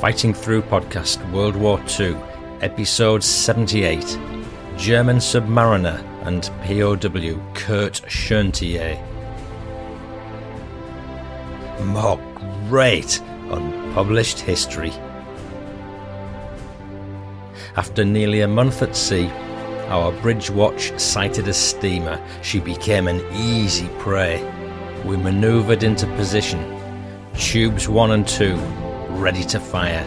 Fighting Through Podcast World War II, Episode 78 German Submariner and POW Kurt Schoentier. More great unpublished history. After nearly a month at sea, our bridge watch sighted a steamer. She became an easy prey. We manoeuvred into position. Tubes 1 and 2 ready to fire.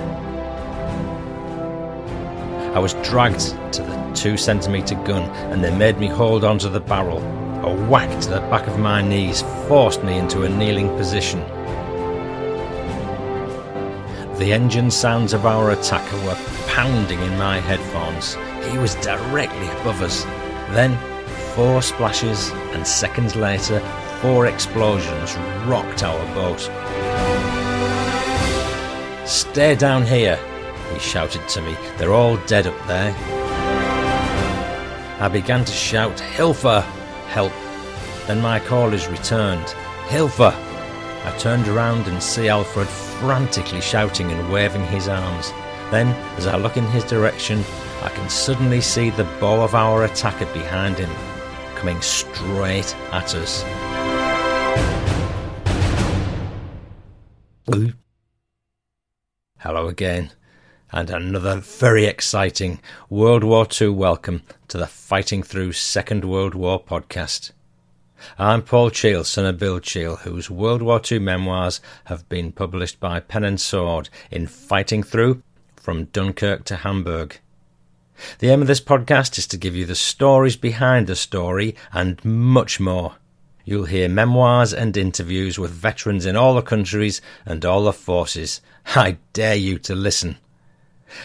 I was dragged to the two centimetre gun and they made me hold onto the barrel. A whack to the back of my knees forced me into a kneeling position. The engine sounds of our attacker were pounding in my headphones. He was directly above us. Then, four splashes, and seconds later, four explosions rocked our boat. Stay down here, he shouted to me. They're all dead up there. I began to shout, Hilfer! Help! Then my callers returned, Hilfer! I turned around and see Alfred frantically shouting and waving his arms. Then, as I look in his direction, I can suddenly see the bow of our attacker behind him, coming straight at us. Hello again, and another very exciting World War II welcome to the Fighting Through Second World War podcast. I'm Paul Cheall, son of Bill Cheall, whose World War II memoirs have been published by Pen and Sword in Fighting Through from Dunkirk to Hamburg. The aim of this podcast is to give you the stories behind the story and much more. You'll hear memoirs and interviews with veterans in all the countries and all the forces. I dare you to listen.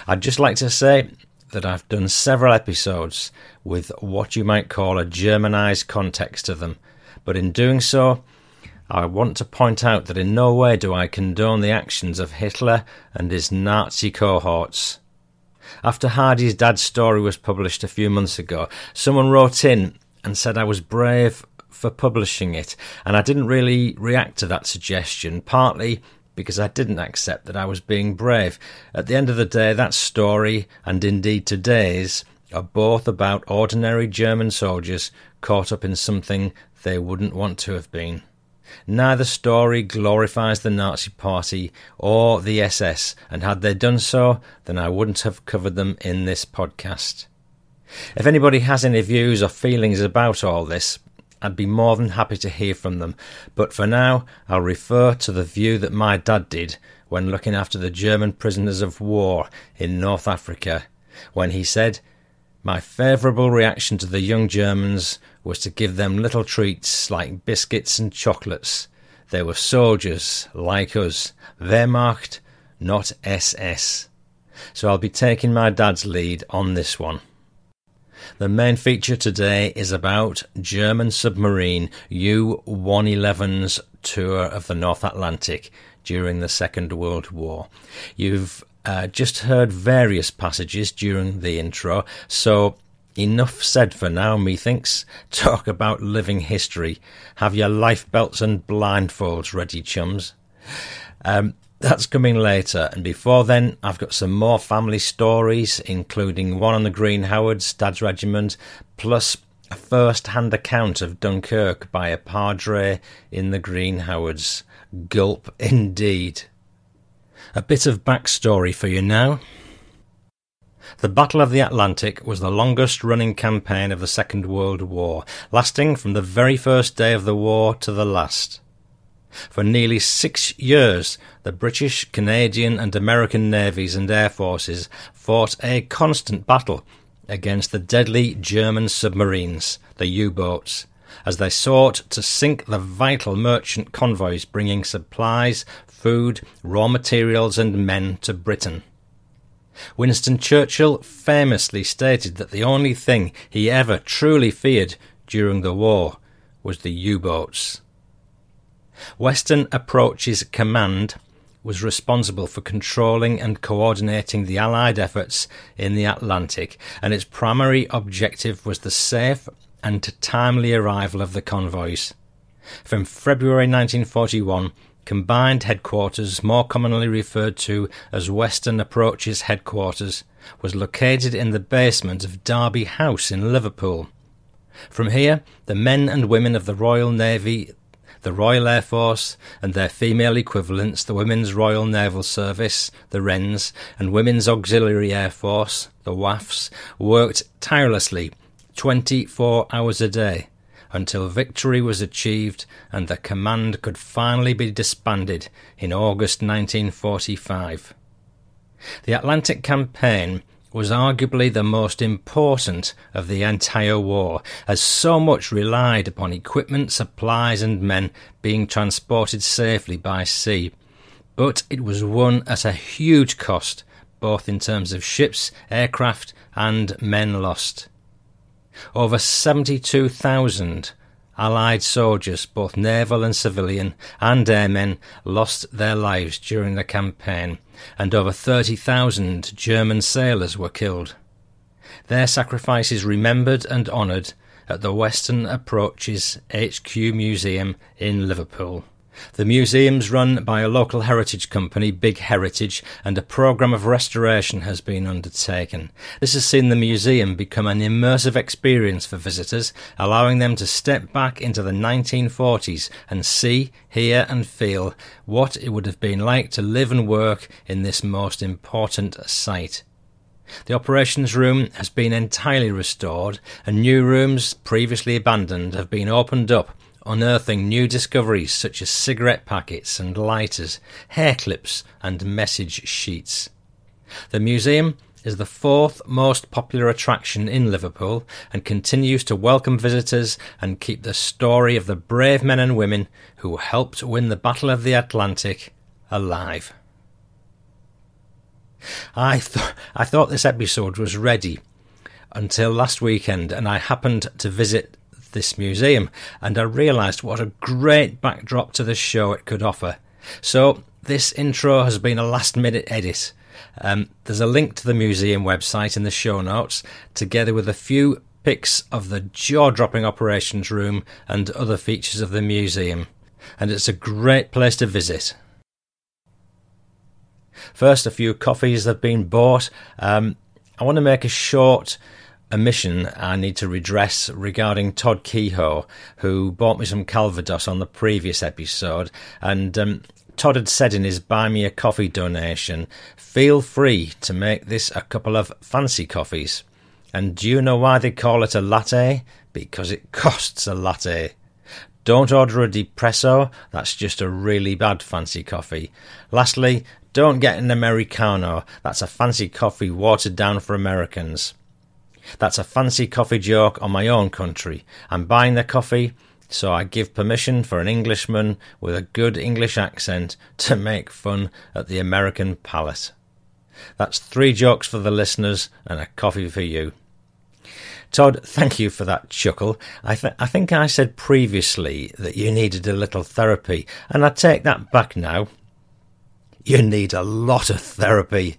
I'd just like to say that I've done several episodes with what you might call a Germanized context to them, but in doing so, I want to point out that in no way do I condone the actions of Hitler and his Nazi cohorts. After Hardy's dad's story was published a few months ago, someone wrote in and said I was brave for publishing it, and I didn't really react to that suggestion, partly because I didn't accept that I was being brave. At the end of the day, that story, and indeed today's, are both about ordinary German soldiers caught up in something they wouldn't want to have been. Neither story glorifies the Nazi Party or the SS, and had they done so, then I wouldn't have covered them in this podcast. If anybody has any views or feelings about all this, I'd be more than happy to hear from them, but for now I'll refer to the view that my dad did when looking after the German prisoners of war in North Africa, when he said, My favourable reaction to the young Germans was to give them little treats like biscuits and chocolates. They were soldiers like us, Wehrmacht, not SS. So I'll be taking my dad's lead on this one. The main feature today is about German submarine U 111's tour of the North Atlantic during the Second World War. You've uh, just heard various passages during the intro, so enough said for now, methinks. Talk about living history. Have your life belts and blindfolds ready, chums. Um, that's coming later, and before then, I've got some more family stories, including one on the Green Howards, Dad's Regiment, plus a first hand account of Dunkirk by a padre in the Green Howards. Gulp indeed. A bit of backstory for you now. The Battle of the Atlantic was the longest running campaign of the Second World War, lasting from the very first day of the war to the last. For nearly six years, the British, Canadian, and American navies and air forces fought a constant battle against the deadly German submarines, the U boats. as they sought to sink the vital merchant convoys bringing supplies, food, raw materials, and men to Britain. Winston Churchill famously stated that the only thing he ever truly feared during the war was the U boats. Western Approaches Command was responsible for controlling and coordinating the Allied efforts in the Atlantic, and its primary objective was the safe and timely arrival of the convoys. From February 1941, Combined Headquarters, more commonly referred to as Western Approaches Headquarters, was located in the basement of Derby House in Liverpool. From here, the men and women of the Royal Navy, the Royal Air Force, and their female equivalents, the Women's Royal Naval Service, the Wrens, and Women's Auxiliary Air Force, the WAAFs, worked tirelessly 24 hours a day until victory was achieved and the command could finally be disbanded in August 1945. The Atlantic Campaign was arguably the most important of the entire war, as so much relied upon equipment, supplies, and men being transported safely by sea. But it was won at a huge cost, both in terms of ships, aircraft, and men lost. Over 72,000 Allied soldiers, both naval and civilian, and airmen, lost their lives during the campaign, and over 30,000 German sailors were killed. Their sacrifices remembered and honoured at the Western Approaches HQ Museum in Liverpool. The museum's run by a local heritage company, Big Heritage, and a programme of restoration has been undertaken. This has seen the museum become an immersive experience for visitors, allowing them to step back into the 1940s and see, hear, and feel what it would have been like to live and work in this most important site. The operations room has been entirely restored, and new rooms previously abandoned have been opened up unearthing new discoveries such as cigarette packets and lighters, hair clips, and message sheets. The museum is the fourth most popular attraction in Liverpool and continues to welcome visitors and keep the story of the brave men and women who helped win the Battle of the Atlantic alive. I, th- I thought this episode was ready until last weekend, and I happened to visit this museum, and I realised what a great backdrop to the show it could offer. So, this intro has been a last minute edit. Um, there's a link to the museum website in the show notes, together with a few pics of the jaw dropping operations room and other features of the museum. And it's a great place to visit. First, a few coffees have been bought. Um, I want to make a short omission I need to redress regarding Todd Kehoe, who bought me some Calvados on the previous episode. And um, Todd had said in his Buy Me a Coffee donation, feel free to make this a couple of fancy coffees. And do you know why they call it a latte? Because it costs a latte. Don't order a depresso, that's just a really bad fancy coffee. Lastly, don't get an Americano, that's a fancy coffee watered down for Americans. That's a fancy coffee joke on my own country. I'm buying the coffee, so I give permission for an Englishman with a good English accent to make fun at the American palate. That's three jokes for the listeners and a coffee for you. Todd, thank you for that chuckle. I, th- I think I said previously that you needed a little therapy, and I take that back now. You need a lot of therapy.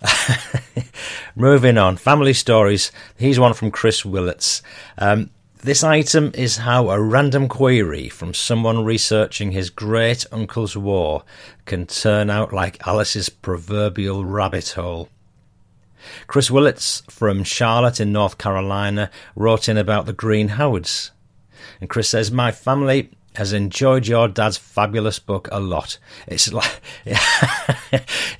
Moving on, family stories. Here's one from Chris Willets. Um, this item is how a random query from someone researching his great uncle's war can turn out like Alice's proverbial rabbit hole. Chris Willets from Charlotte in North Carolina wrote in about the Green Howards. And Chris says, My family has enjoyed your dad's fabulous book a lot. It's like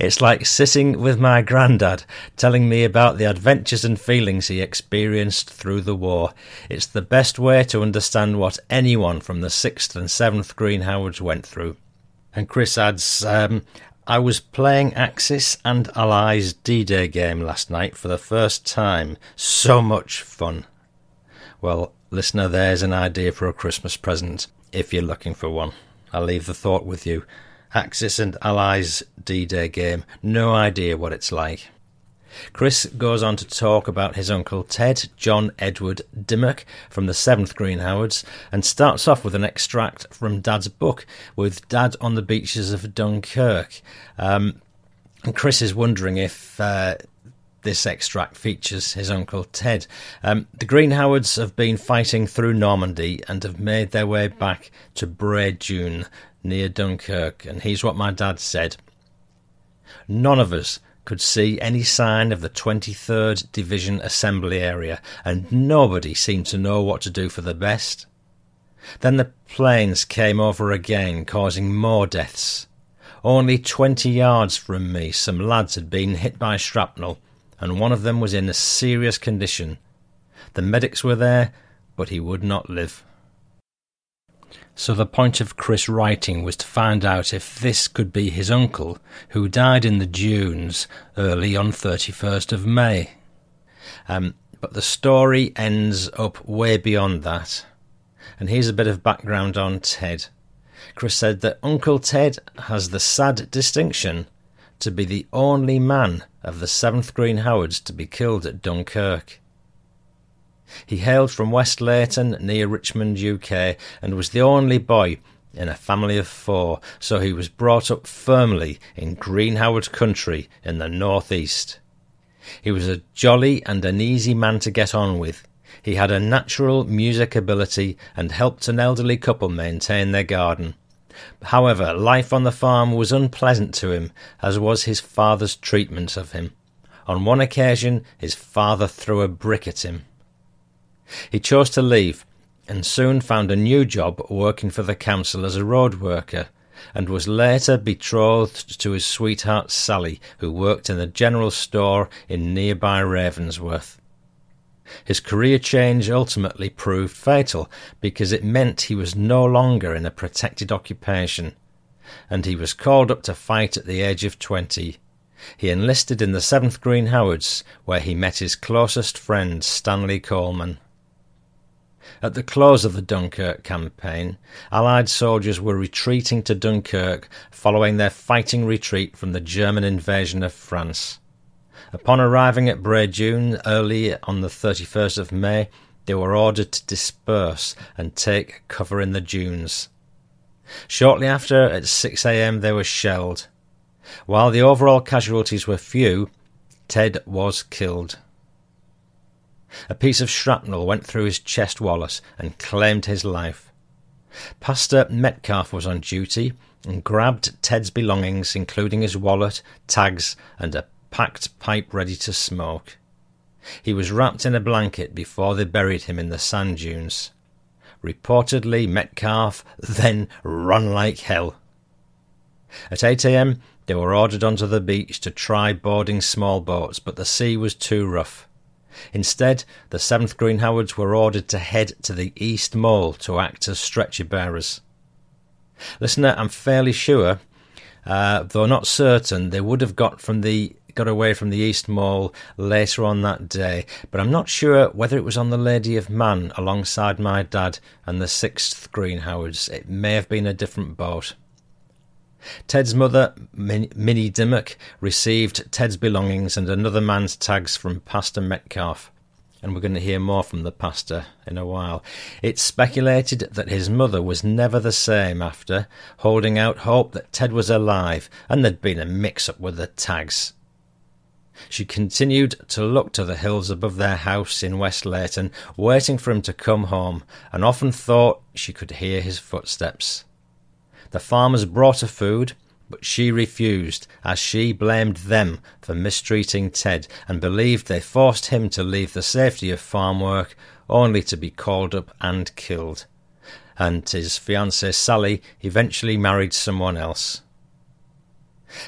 it's like sitting with my granddad telling me about the adventures and feelings he experienced through the war. It's the best way to understand what anyone from the 6th and 7th Green Howards went through. And Chris adds, um, I was playing Axis and Allies D-Day game last night for the first time. So much fun. Well, Listener, there's an idea for a Christmas present if you're looking for one. I'll leave the thought with you. Axis and Allies D Day game, no idea what it's like. Chris goes on to talk about his uncle Ted John Edward Dimmock from the 7th Green Howards and starts off with an extract from Dad's book with Dad on the beaches of Dunkirk. Um, and Chris is wondering if uh, this extract features his uncle Ted. Um, the Green Howards have been fighting through Normandy and have made their way back to Bray Dune near Dunkirk, and here's what my dad said. None of us could see any sign of the 23rd Division assembly area, and nobody seemed to know what to do for the best. Then the planes came over again, causing more deaths. Only 20 yards from me, some lads had been hit by shrapnel and one of them was in a serious condition. The medics were there, but he would not live. So the point of Chris writing was to find out if this could be his uncle, who died in the dunes early on 31st of May. Um, but the story ends up way beyond that. And here's a bit of background on Ted. Chris said that Uncle Ted has the sad distinction to be the only man of the 7th Green Howards to be killed at Dunkirk. He hailed from West Layton near Richmond, UK, and was the only boy in a family of four, so he was brought up firmly in Green Howard country in the northeast. He was a jolly and an easy man to get on with. He had a natural music ability and helped an elderly couple maintain their garden. However, life on the farm was unpleasant to him, as was his father's treatment of him. On one occasion, his father threw a brick at him. He chose to leave, and soon found a new job working for the council as a road worker, and was later betrothed to his sweetheart Sally, who worked in the general store in nearby Ravensworth. His career change ultimately proved fatal because it meant he was no longer in a protected occupation, and he was called up to fight at the age of twenty. He enlisted in the 7th Green Howards, where he met his closest friend Stanley Coleman. At the close of the Dunkirk campaign, Allied soldiers were retreating to Dunkirk following their fighting retreat from the German invasion of France. Upon arriving at Bray Dune early on the 31st of May, they were ordered to disperse and take cover in the dunes. Shortly after, at 6 a.m., they were shelled. While the overall casualties were few, Ted was killed. A piece of shrapnel went through his chest wallet and claimed his life. Pastor Metcalf was on duty and grabbed Ted's belongings, including his wallet, tags, and a packed pipe ready to smoke. He was wrapped in a blanket before they buried him in the sand dunes. Reportedly, Metcalf then run like hell. At 8 a.m., they were ordered onto the beach to try boarding small boats, but the sea was too rough. Instead, the 7th Green Howards were ordered to head to the East Mole to act as stretcher bearers. Listener, I'm fairly sure, uh, though not certain, they would have got from the got away from the East Mole later on that day, but I'm not sure whether it was on the Lady of Mann alongside my dad and the 6th Green Howards. It may have been a different boat. Ted's mother, Min- Minnie Dimmock, received Ted's belongings and another man's tags from Pastor Metcalf and we're going to hear more from the pastor in a while. It's speculated that his mother was never the same after, holding out hope that Ted was alive and there'd been a mix up with the tags. She continued to look to the hills above their house in West Layton, waiting for him to come home, and often thought she could hear his footsteps. The farmers brought her food, but she refused, as she blamed them for mistreating Ted and believed they forced him to leave the safety of farm work only to be called up and killed. And his fiancée Sally eventually married someone else.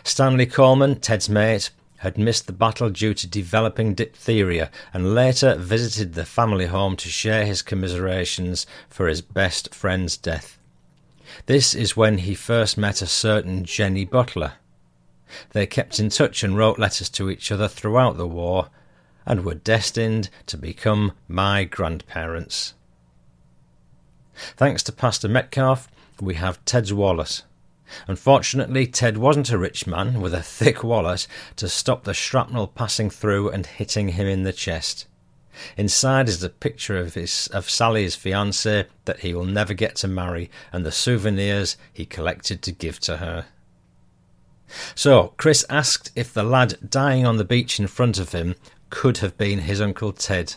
Stanley Coleman, Ted's mate, had missed the battle due to developing diphtheria and later visited the family home to share his commiserations for his best friend's death. This is when he first met a certain Jenny Butler. They kept in touch and wrote letters to each other throughout the war and were destined to become my grandparents. Thanks to Pastor Metcalf, we have Ted's wallet. Unfortunately, Ted wasn't a rich man with a thick wallet to stop the shrapnel passing through and hitting him in the chest. Inside is a picture of his of Sally's fiance that he will never get to marry and the souvenirs he collected to give to her. So, Chris asked if the lad dying on the beach in front of him could have been his Uncle Ted.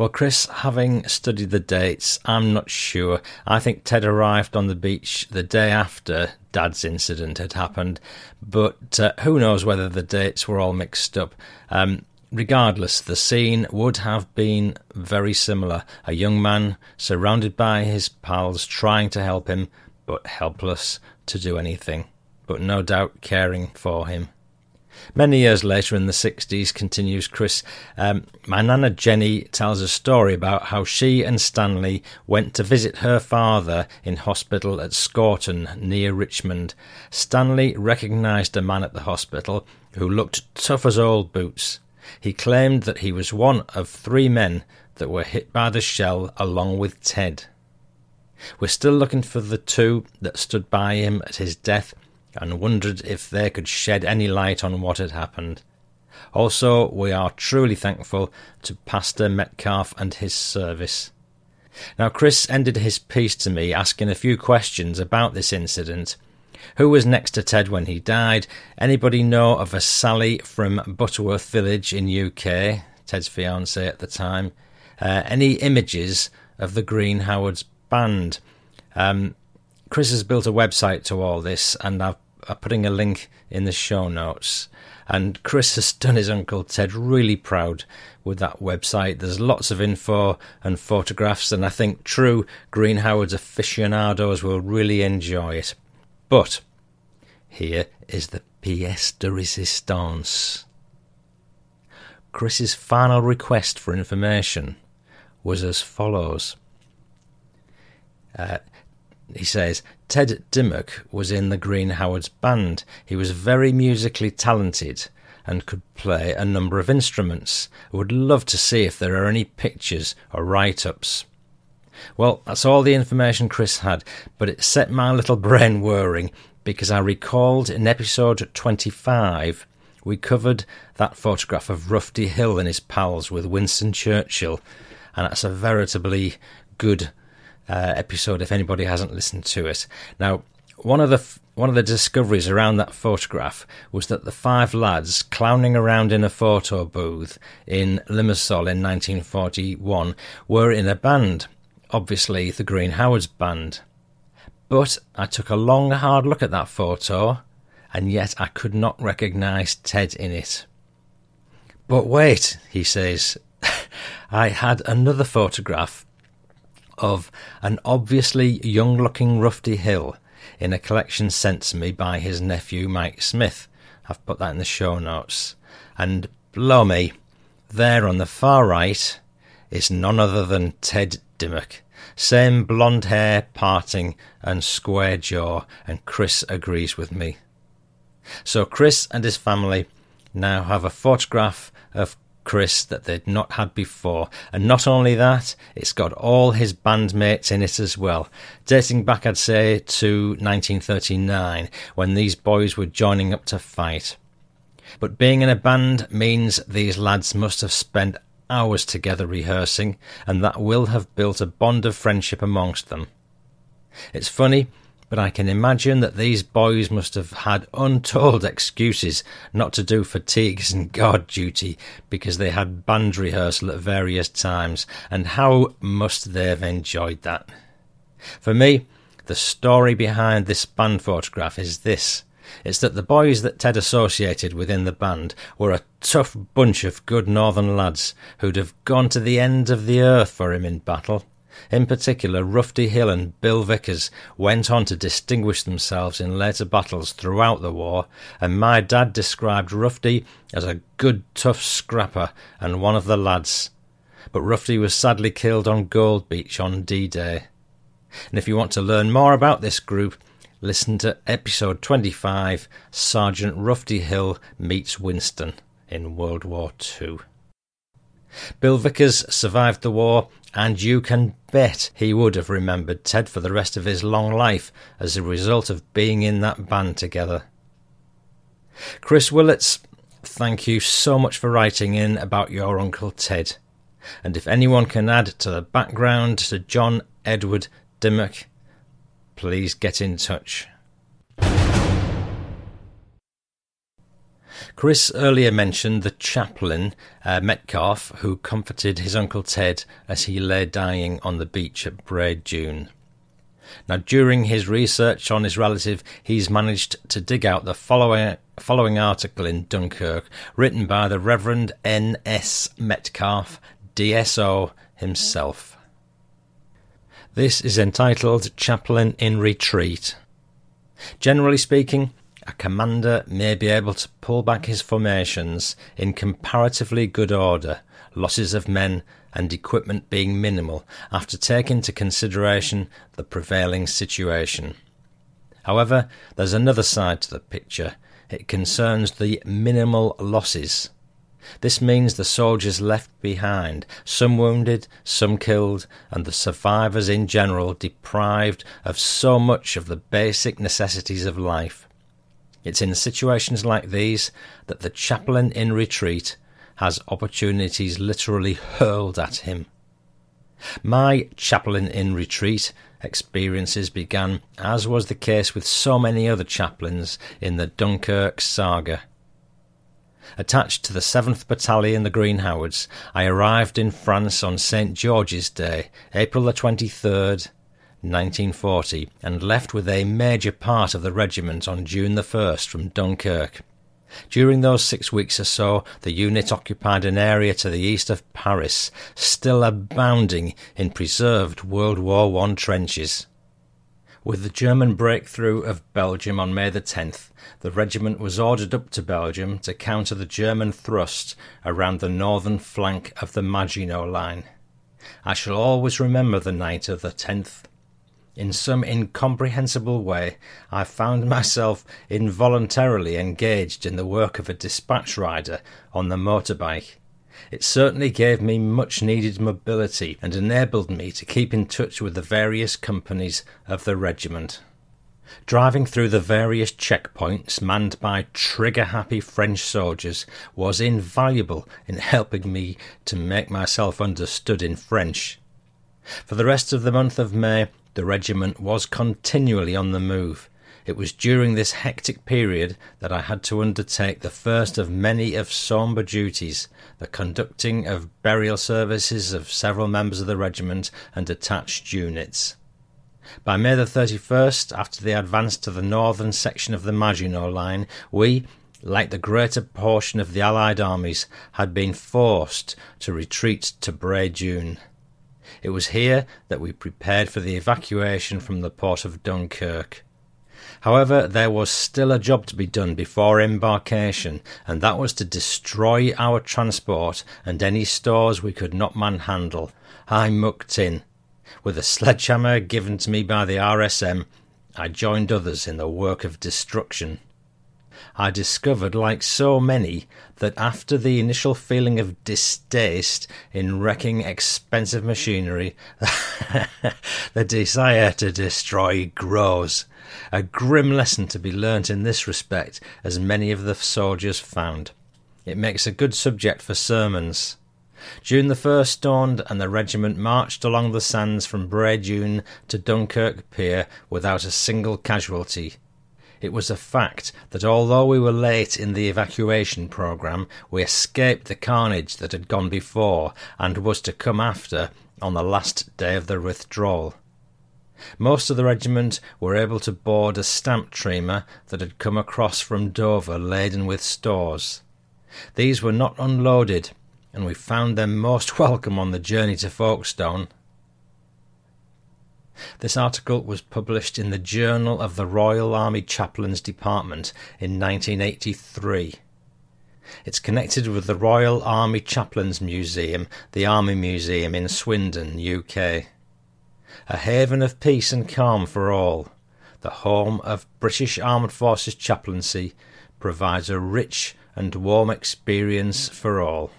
Well, Chris, having studied the dates, I'm not sure. I think Ted arrived on the beach the day after Dad's incident had happened, but uh, who knows whether the dates were all mixed up. Um, regardless, the scene would have been very similar. A young man surrounded by his pals trying to help him, but helpless to do anything but no doubt caring for him. Many years later, in the 60s, continues Chris, um, my nana Jenny tells a story about how she and Stanley went to visit her father in hospital at Scorton, near Richmond. Stanley recognised a man at the hospital who looked tough as old boots. He claimed that he was one of three men that were hit by the shell along with Ted. We're still looking for the two that stood by him at his death and wondered if they could shed any light on what had happened. Also, we are truly thankful to Pastor Metcalf and his service. Now, Chris ended his piece to me asking a few questions about this incident. Who was next to Ted when he died? Anybody know of a Sally from Butterworth Village in UK? Ted's fiancée at the time. Uh, any images of the Green Howards band? Um, Chris has built a website to all this, and I've, I'm putting a link in the show notes. And Chris has done his Uncle Ted really proud with that website. There's lots of info and photographs, and I think true Green Howards aficionados will really enjoy it. But here is the pièce de résistance. Chris's final request for information was as follows. Uh, he says, Ted Dimmock was in the Green Howards band. He was very musically talented and could play a number of instruments. I would love to see if there are any pictures or write ups. Well, that's all the information Chris had, but it set my little brain whirring because I recalled in episode 25 we covered that photograph of Rufty Hill and his pals with Winston Churchill, and that's a veritably good uh, episode if anybody hasn't listened to it. Now, one of the one of the discoveries around that photograph was that the five lads clowning around in a photo booth in Limassol in 1941 were in a band, obviously the Green Howards band. But I took a long, hard look at that photo, and yet I could not recognise Ted in it. But wait, he says, I had another photograph of an obviously young looking Rufty Hill in a collection sent to me by his nephew Mike Smith. I've put that in the show notes. And blow me, there on the far right is none other than Ted Dimmock. Same blonde hair, parting, and square jaw, and Chris agrees with me. So Chris and his family now have a photograph of Chris that they'd not had before. And not only that, it's got all his bandmates in it as well, dating back, I'd say, to 1939 when these boys were joining up to fight. But being in a band means these lads must have spent hours together rehearsing, and that will have built a bond of friendship amongst them. It's funny but I can imagine that these boys must have had untold excuses not to do fatigues and guard duty because they had band rehearsal at various times, and how must they have enjoyed that? For me, the story behind this band photograph is this. It's that the boys that Ted associated within the band were a tough bunch of good northern lads who'd have gone to the end of the earth for him in battle. In particular, Rufty Hill and Bill Vickers went on to distinguish themselves in later battles throughout the war, and my dad described Rufty as a good tough scrapper and one of the lads. But Rufty was sadly killed on Gold Beach on D Day. And if you want to learn more about this group, listen to episode 25 Sergeant Rufty Hill Meets Winston in World War II. Bill Vickers survived the war, and you can bet he would have remembered Ted for the rest of his long life as a result of being in that band together. Chris Willets, thank you so much for writing in about your Uncle Ted. And if anyone can add to the background to John Edward Dimmock, please get in touch. Chris earlier mentioned the chaplain, uh, Metcalf, who comforted his Uncle Ted as he lay dying on the beach at Bray Dune. Now, during his research on his relative, he's managed to dig out the following, following article in Dunkirk, written by the Reverend N.S. Metcalf, DSO himself. This is entitled Chaplain in Retreat. Generally speaking, a commander may be able to pull back his formations in comparatively good order, losses of men and equipment being minimal after taking into consideration the prevailing situation. However, there's another side to the picture. It concerns the minimal losses. This means the soldiers left behind, some wounded, some killed, and the survivors in general deprived of so much of the basic necessities of life. It's in situations like these that the chaplain in retreat has opportunities literally hurled at him. My chaplain in retreat experiences began, as was the case with so many other chaplains in the Dunkirk saga. Attached to the 7th Battalion, the Green Howards, I arrived in France on St. George's Day, April the 23rd, 1940, and left with a major part of the regiment on June the 1st from Dunkirk. During those six weeks or so, the unit occupied an area to the east of Paris, still abounding in preserved World War I trenches. With the German breakthrough of Belgium on May the 10th, the regiment was ordered up to Belgium to counter the German thrust around the northern flank of the Maginot Line. I shall always remember the night of the 10th in some incomprehensible way, I found myself involuntarily engaged in the work of a dispatch rider on the motorbike. It certainly gave me much needed mobility and enabled me to keep in touch with the various companies of the regiment. Driving through the various checkpoints manned by trigger happy French soldiers was invaluable in helping me to make myself understood in French. For the rest of the month of May, the regiment was continually on the move. It was during this hectic period that I had to undertake the first of many of sombre duties, the conducting of burial services of several members of the regiment and attached units. By May the 31st, after the advance to the northern section of the Maginot Line, we, like the greater portion of the Allied armies, had been forced to retreat to Bray Dune. It was here that we prepared for the evacuation from the port of Dunkirk. However, there was still a job to be done before embarkation, and that was to destroy our transport and any stores we could not manhandle. I mucked in. With a sledgehammer given to me by the RSM, I joined others in the work of destruction. I discovered, like so many, that after the initial feeling of distaste in wrecking expensive machinery, the desire to destroy grows. A grim lesson to be learnt in this respect, as many of the soldiers found. It makes a good subject for sermons. June the 1st dawned, and the regiment marched along the sands from Bray Dune to Dunkirk Pier without a single casualty. It was a fact that although we were late in the evacuation programme, we escaped the carnage that had gone before and was to come after on the last day of the withdrawal. Most of the regiment were able to board a stamp treamer that had come across from Dover laden with stores. These were not unloaded, and we found them most welcome on the journey to Folkestone. This article was published in the Journal of the Royal Army Chaplains Department in 1983. It's connected with the Royal Army Chaplains Museum, the Army Museum in Swindon, UK. A haven of peace and calm for all, the home of British Armed Forces chaplaincy provides a rich and warm experience for all.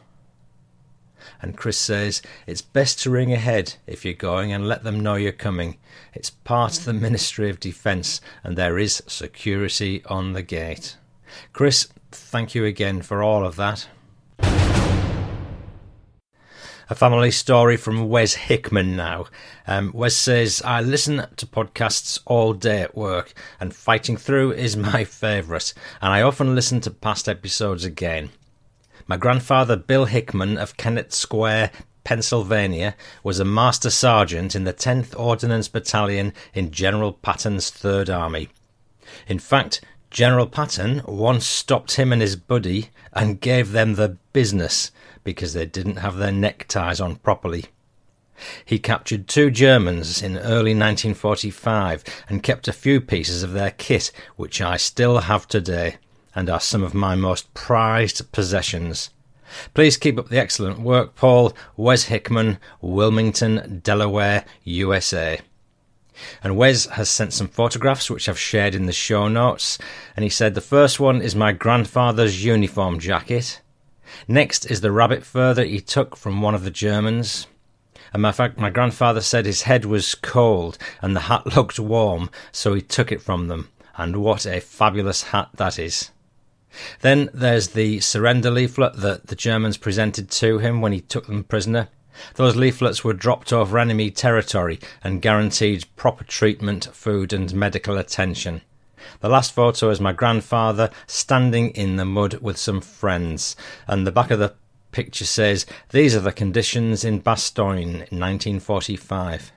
And Chris says, It's best to ring ahead if you're going and let them know you're coming. It's part of the Ministry of Defence and there is security on the gate. Chris, thank you again for all of that. A family story from Wes Hickman now. Um, Wes says, I listen to podcasts all day at work, and Fighting Through is my favourite, and I often listen to past episodes again. My grandfather, Bill Hickman of Kennett Square, Pennsylvania, was a Master Sergeant in the 10th Ordnance Battalion in General Patton's Third Army. In fact, General Patton once stopped him and his buddy and gave them the business because they didn't have their neckties on properly. He captured two Germans in early 1945 and kept a few pieces of their kit, which I still have today and are some of my most prized possessions. Please keep up the excellent work, Paul. Wes Hickman, Wilmington, Delaware, USA. And Wes has sent some photographs which I've shared in the show notes. And he said the first one is my grandfather's uniform jacket. Next is the rabbit fur that he took from one of the Germans. And my fact, my grandfather said his head was cold and the hat looked warm, so he took it from them. And what a fabulous hat that is! Then there's the surrender leaflet that the Germans presented to him when he took them prisoner. Those leaflets were dropped over enemy territory and guaranteed proper treatment, food, and medical attention. The last photo is my grandfather standing in the mud with some friends, and the back of the picture says, These are the conditions in Bastogne in 1945.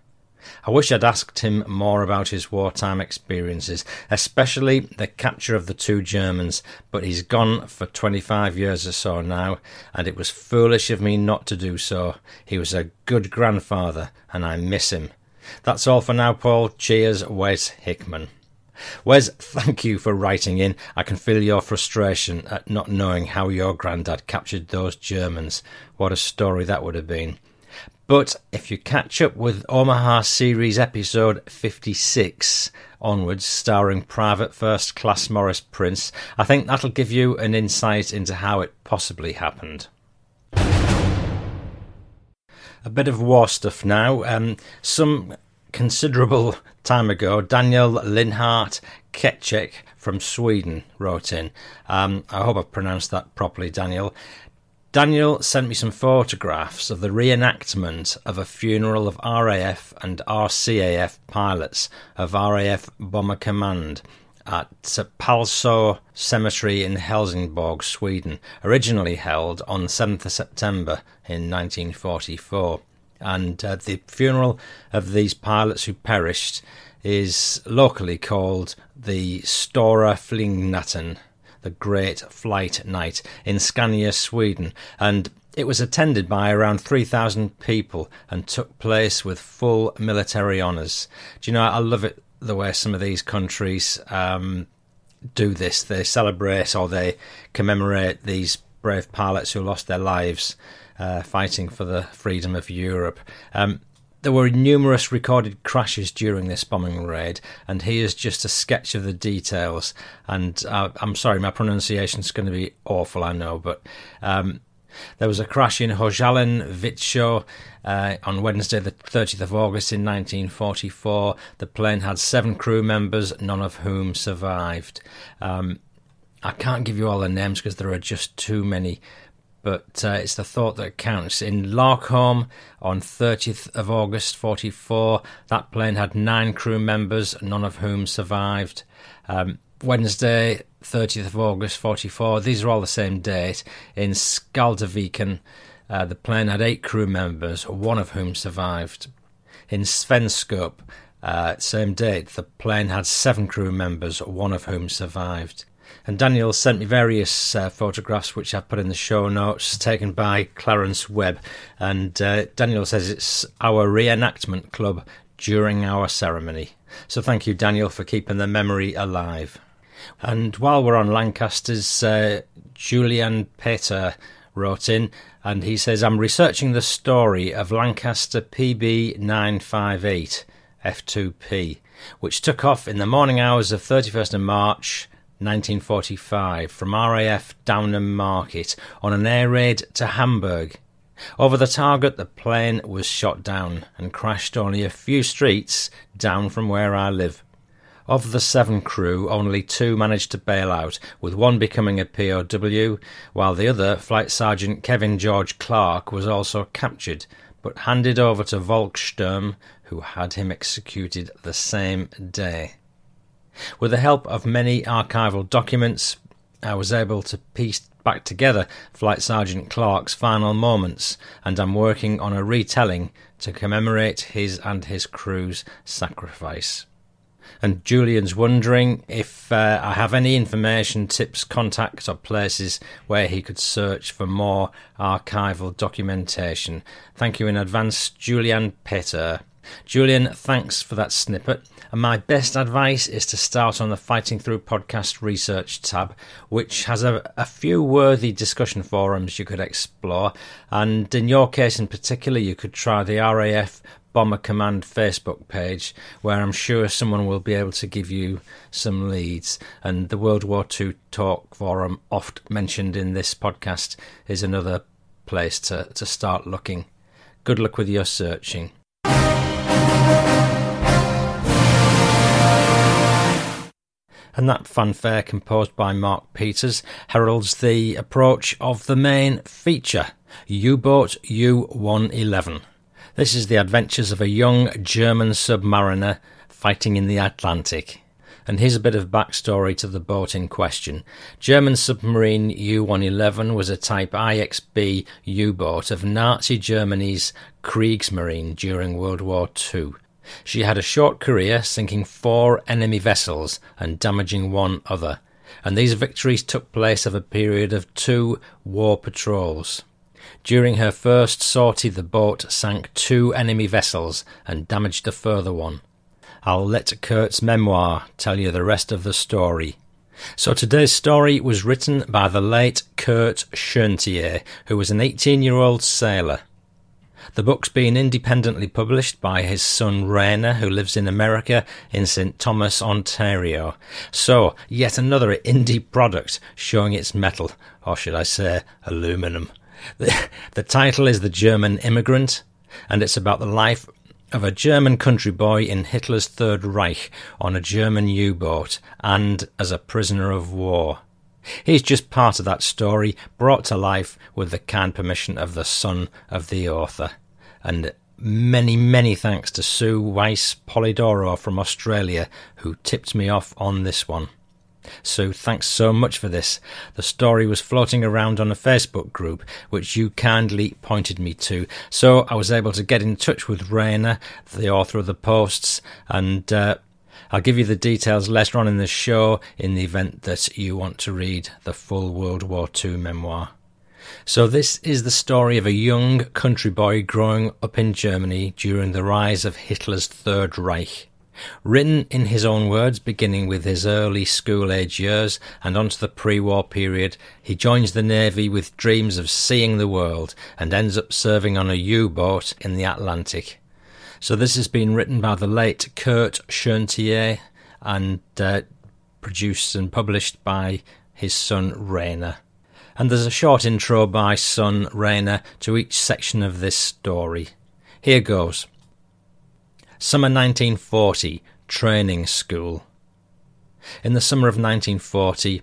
I wish I'd asked him more about his wartime experiences, especially the capture of the two Germans, but he's gone for 25 years or so now, and it was foolish of me not to do so. He was a good grandfather, and I miss him. That's all for now, Paul. Cheers, Wes Hickman. Wes, thank you for writing in. I can feel your frustration at not knowing how your granddad captured those Germans. What a story that would have been. But if you catch up with Omaha series episode 56 onwards, starring Private First Class Morris Prince, I think that'll give you an insight into how it possibly happened. A bit of war stuff now. Um, some considerable time ago, Daniel Linhart Ketchek from Sweden wrote in. Um, I hope I've pronounced that properly, Daniel. Daniel sent me some photographs of the reenactment of a funeral of RAF and RCAF pilots of RAF Bomber Command at Pålsjö Cemetery in Helsingborg, Sweden, originally held on 7th September in 1944 and uh, the funeral of these pilots who perished is locally called the Stora Flygnatten, the Great Flight Night, in Scania, Sweden, and it was attended by around 3,000 people and took place with full military honours. Do you know, I love it the way some of these countries um, do this. They celebrate or they commemorate these brave pilots who lost their lives uh, fighting for the freedom of Europe. Um, there were numerous recorded crashes during this bombing raid, and here's just a sketch of the details. And uh, I'm sorry, my pronunciation is going to be awful, I know, but um, there was a crash in Hojalen Vitsho uh, on Wednesday, the 30th of August in 1944. The plane had seven crew members, none of whom survived. Um, I can't give you all the names because there are just too many but uh, it's the thought that counts. In Larkholm on 30th of August 44, that plane had nine crew members, none of whom survived. Um, Wednesday, 30th of August 44, these are all the same date. In Skjaldarviken, uh, the plane had eight crew members, one of whom survived. In Svenskop, uh, same date, the plane had seven crew members, one of whom survived. And Daniel sent me various uh, photographs, which I've put in the show notes, taken by Clarence Webb. And uh, Daniel says it's our reenactment club during our ceremony. So thank you, Daniel, for keeping the memory alive. And while we're on Lancasters, uh, Julian Peter wrote in and he says, I'm researching the story of Lancaster PB 958 F2P, which took off in the morning hours of 31st of March 1945 from RAF Downham Market on an air raid to Hamburg. Over the target, the plane was shot down and crashed only a few streets down from where I live. Of the seven crew, only two managed to bail out, with one becoming a POW, while the other, Flight Sergeant Kevin George Clark, was also captured, but handed over to Volkssturm, who had him executed the same day. With the help of many archival documents, I was able to piece back together Flight Sergeant Clark's final moments, and I'm working on a retelling to commemorate his and his crew's sacrifice. And Julian's wondering if uh, I have any information, tips, contacts, or places where he could search for more archival documentation. Thank you in advance, Julian Peter. Julian, thanks for that snippet. And my best advice is to start on the Fighting Through podcast research tab, which has a, a, few worthy discussion forums you could explore. And in your case in particular, you could try the RAF Bomber Command Facebook page, where I'm sure someone will be able to give you some leads. And the World War II Talk Forum, oft mentioned in this podcast, is another place to, to start looking. Good luck with your searching. And that fanfare composed by Mark Peters heralds the approach of the main feature U Boat U 111. This is the adventures of a young German submariner fighting in the Atlantic. And here's a bit of backstory to the boat in question. German submarine U 111 was a type IXB U boat of Nazi Germany's Kriegsmarine during World War II. She had a short career, sinking four enemy vessels and damaging one other, and these victories took place over a period of two war patrols. During her first sortie, the boat sank two enemy vessels and damaged a further one. I'll let Kurt's memoir tell you the rest of the story. So today's story was written by the late Kurt Schoentier, who was an 18 year old sailor. The book's been independently published by his son Rainer, who lives in America in St. Thomas, Ontario. So, yet another indie product showing its metal, or should I say, aluminum. The, the title is The German Immigrant, and it's about the life of a German country boy in Hitler's Third Reich on a German U boat and as a prisoner of war. He's just part of that story brought to life with the kind permission of the son of the author. And many, many thanks to Sue Weiss Polidoro from Australia who tipped me off on this one. So thanks so much for this. The story was floating around on a Facebook group, which you kindly pointed me to. So I was able to get in touch with Rainer, the author of the posts, and uh, I'll give you the details later on in the show in the event that you want to read the full World War II memoir. So, this is the story of a young country boy growing up in Germany during the rise of Hitler's Third Reich. Written in his own words, beginning with his early school age years and onto the pre war period, he joins the Navy with dreams of seeing the world and ends up serving on a U boat in the Atlantic. So, this has been written by the late Kurt Schoentier and uh, produced and published by his son Rainer. And there's a short intro by son Rainer to each section of this story. Here goes. Summer 1940 Training School. In the summer of 1940,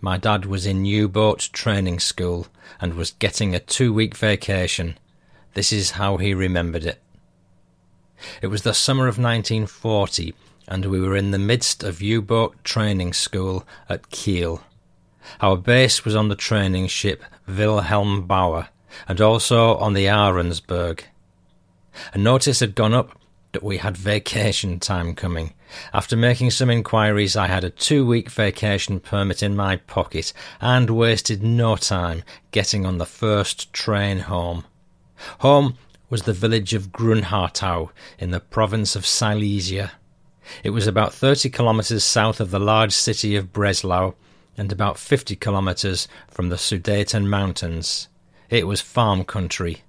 my dad was in U boat training school and was getting a two week vacation. This is how he remembered it. It was the summer of 1940, and we were in the midst of U boat training school at Kiel. Our base was on the training ship Wilhelm Bauer and also on the Ahrensburg. A notice had gone up that we had vacation time coming. After making some inquiries, I had a two week vacation permit in my pocket and wasted no time getting on the first train home. Home was the village of Grunhartau in the province of Silesia. It was about 30 kilometres south of the large city of Breslau and about 50 kilometres from the Sudeten Mountains. It was farm country.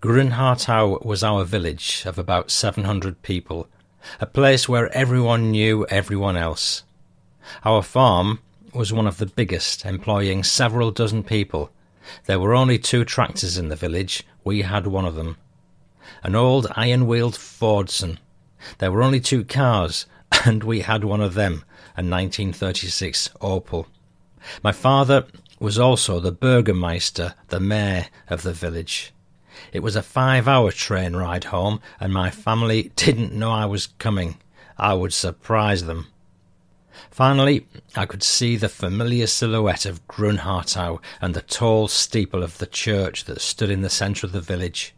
Grunhartau was our village of about 700 people, a place where everyone knew everyone else. Our farm was one of the biggest, employing several dozen people, There were only two tractors in the village. We had one of them. An old iron wheeled Fordson. There were only two cars, and we had one of them, a 1936 Opel. My father was also the Burgermeister, the mayor of the village. It was a five hour train ride home, and my family didn't know I was coming. I would surprise them. Finally, I could see the familiar silhouette of Grunhartau and the tall steeple of the church that stood in the centre of the village.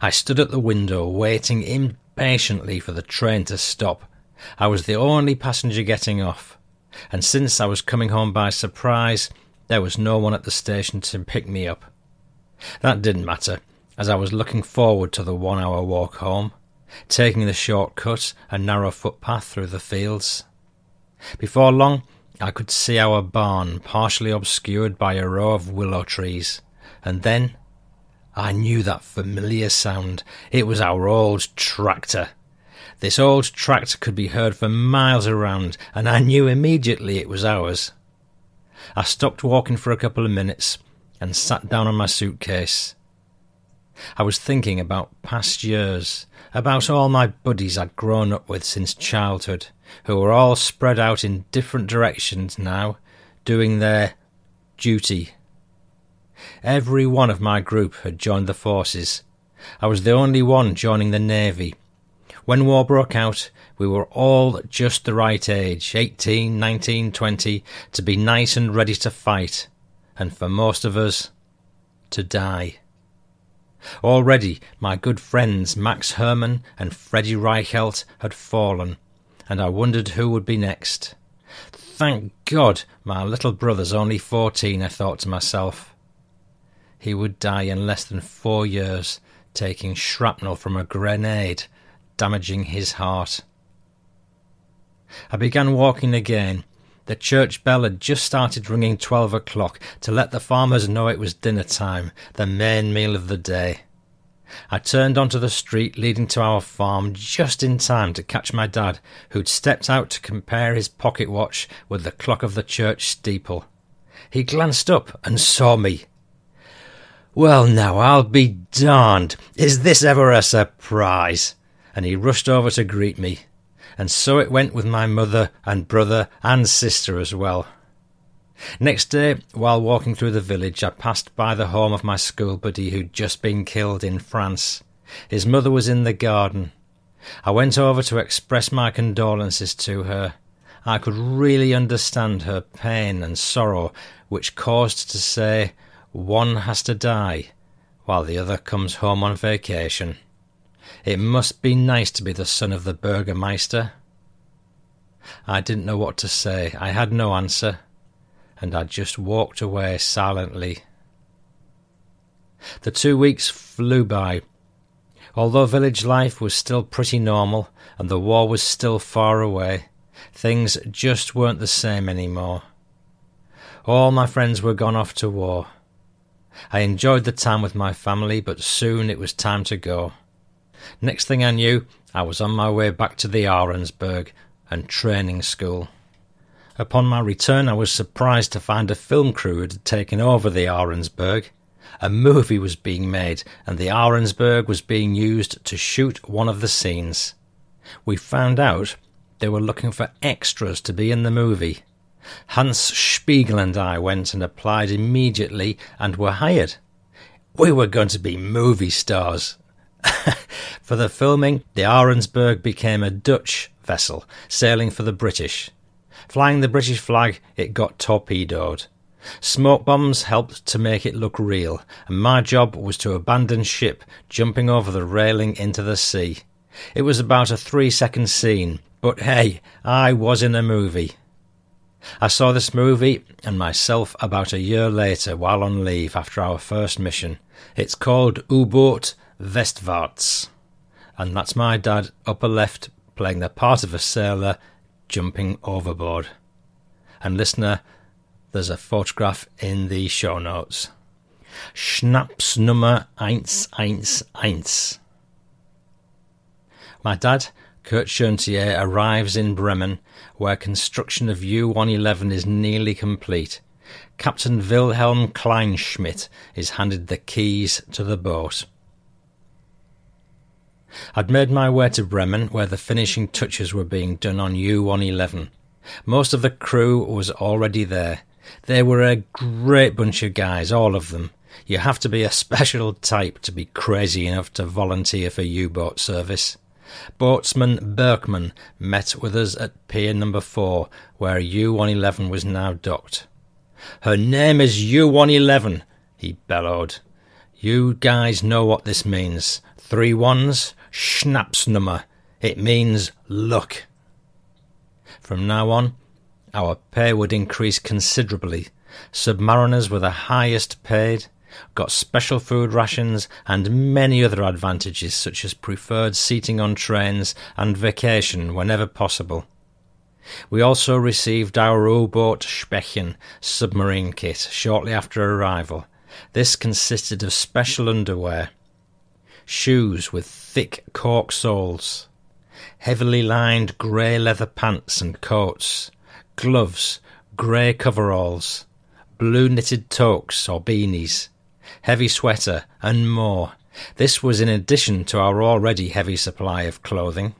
I stood at the window, waiting impatiently for the train to stop. I was the only passenger getting off, and since I was coming home by surprise, there was no one at the station to pick me up. That didn't matter, as I was looking forward to the one hour walk home, taking the short cut and narrow footpath through the fields. Before long, I could see our barn partially obscured by a row of willow trees, and then I knew that familiar sound. It was our old tractor. This old tractor could be heard for miles around, and I knew immediately it was ours. I stopped walking for a couple of minutes and sat down on my suitcase. I was thinking about past years, about all my buddies I'd grown up with since childhood, who were all spread out in different directions now, doing their duty. Every one of my group had joined the forces. I was the only one joining the Navy. When war broke out, we were all just the right age, eighteen, nineteen, twenty, to be nice and ready to fight, and for most of us, to die. Already my good friends Max Hermann and Freddy Reichelt had fallen, and I wondered who would be next. Thank God my little brother's only fourteen, I thought to myself. He would die in less than four years, taking shrapnel from a grenade, damaging his heart. I began walking again. The church bell had just started ringing twelve o'clock to let the farmers know it was dinner time, the main meal of the day. I turned onto the street leading to our farm just in time to catch my dad, who'd stepped out to compare his pocket watch with the clock of the church steeple. He glanced up and saw me. Well, now I'll be darned! Is this ever a surprise? And he rushed over to greet me and so it went with my mother and brother and sister as well. Next day, while walking through the village, I passed by the home of my school buddy who'd just been killed in France. His mother was in the garden. I went over to express my condolences to her. I could really understand her pain and sorrow, which caused to say, One has to die, while the other comes home on vacation. It must be nice to be the son of the Burgermeister. I didn't know what to say. I had no answer, and I just walked away silently. The two weeks flew by. Although village life was still pretty normal and the war was still far away, things just weren't the same anymore. All my friends were gone off to war. I enjoyed the time with my family, but soon it was time to go. Next thing I knew, I was on my way back to the Ahrensburg and training school. Upon my return, I was surprised to find a film crew had taken over the Ahrensburg. A movie was being made, and the Ahrensburg was being used to shoot one of the scenes. We found out they were looking for extras to be in the movie. Hans Spiegel and I went and applied immediately and were hired. We were going to be movie stars. for the filming, the Ahrensburg became a Dutch vessel sailing for the British. Flying the British flag, it got torpedoed. Smoke bombs helped to make it look real, and my job was to abandon ship, jumping over the railing into the sea. It was about a three second scene, but hey, I was in a movie. I saw this movie and myself about a year later while on leave after our first mission. It's called U-Boot Westwärts. And that's my dad, upper left, playing the part of a sailor jumping overboard. And listener, there's a photograph in the show notes. Schnaps Nummer 111. My dad, Kurt Schöntier, arrives in Bremen, where construction of U111 is nearly complete. Captain Wilhelm Kleinschmidt is handed the keys to the boat. I'd made my way to Bremen, where the finishing touches were being done on U 111. Most of the crew was already there. They were a great bunch of guys, all of them. You have to be a special type to be crazy enough to volunteer for U boat service. Boatsman Berkman met with us at Pier Number 4, where U 111 was now docked. Her name is U 111, he bellowed. You guys know what this means. Three ones, Schnapsnummer. It means luck. From now on, our pay would increase considerably. Submariners were the highest paid, got special food rations, and many other advantages such as preferred seating on trains and vacation whenever possible. We also received our U-boat Spechen submarine kit shortly after arrival. This consisted of special underwear, shoes with thick cork soles, heavily lined grey leather pants and coats, gloves, grey coveralls, blue knitted toques or beanies, heavy sweater, and more. This was in addition to our already heavy supply of clothing.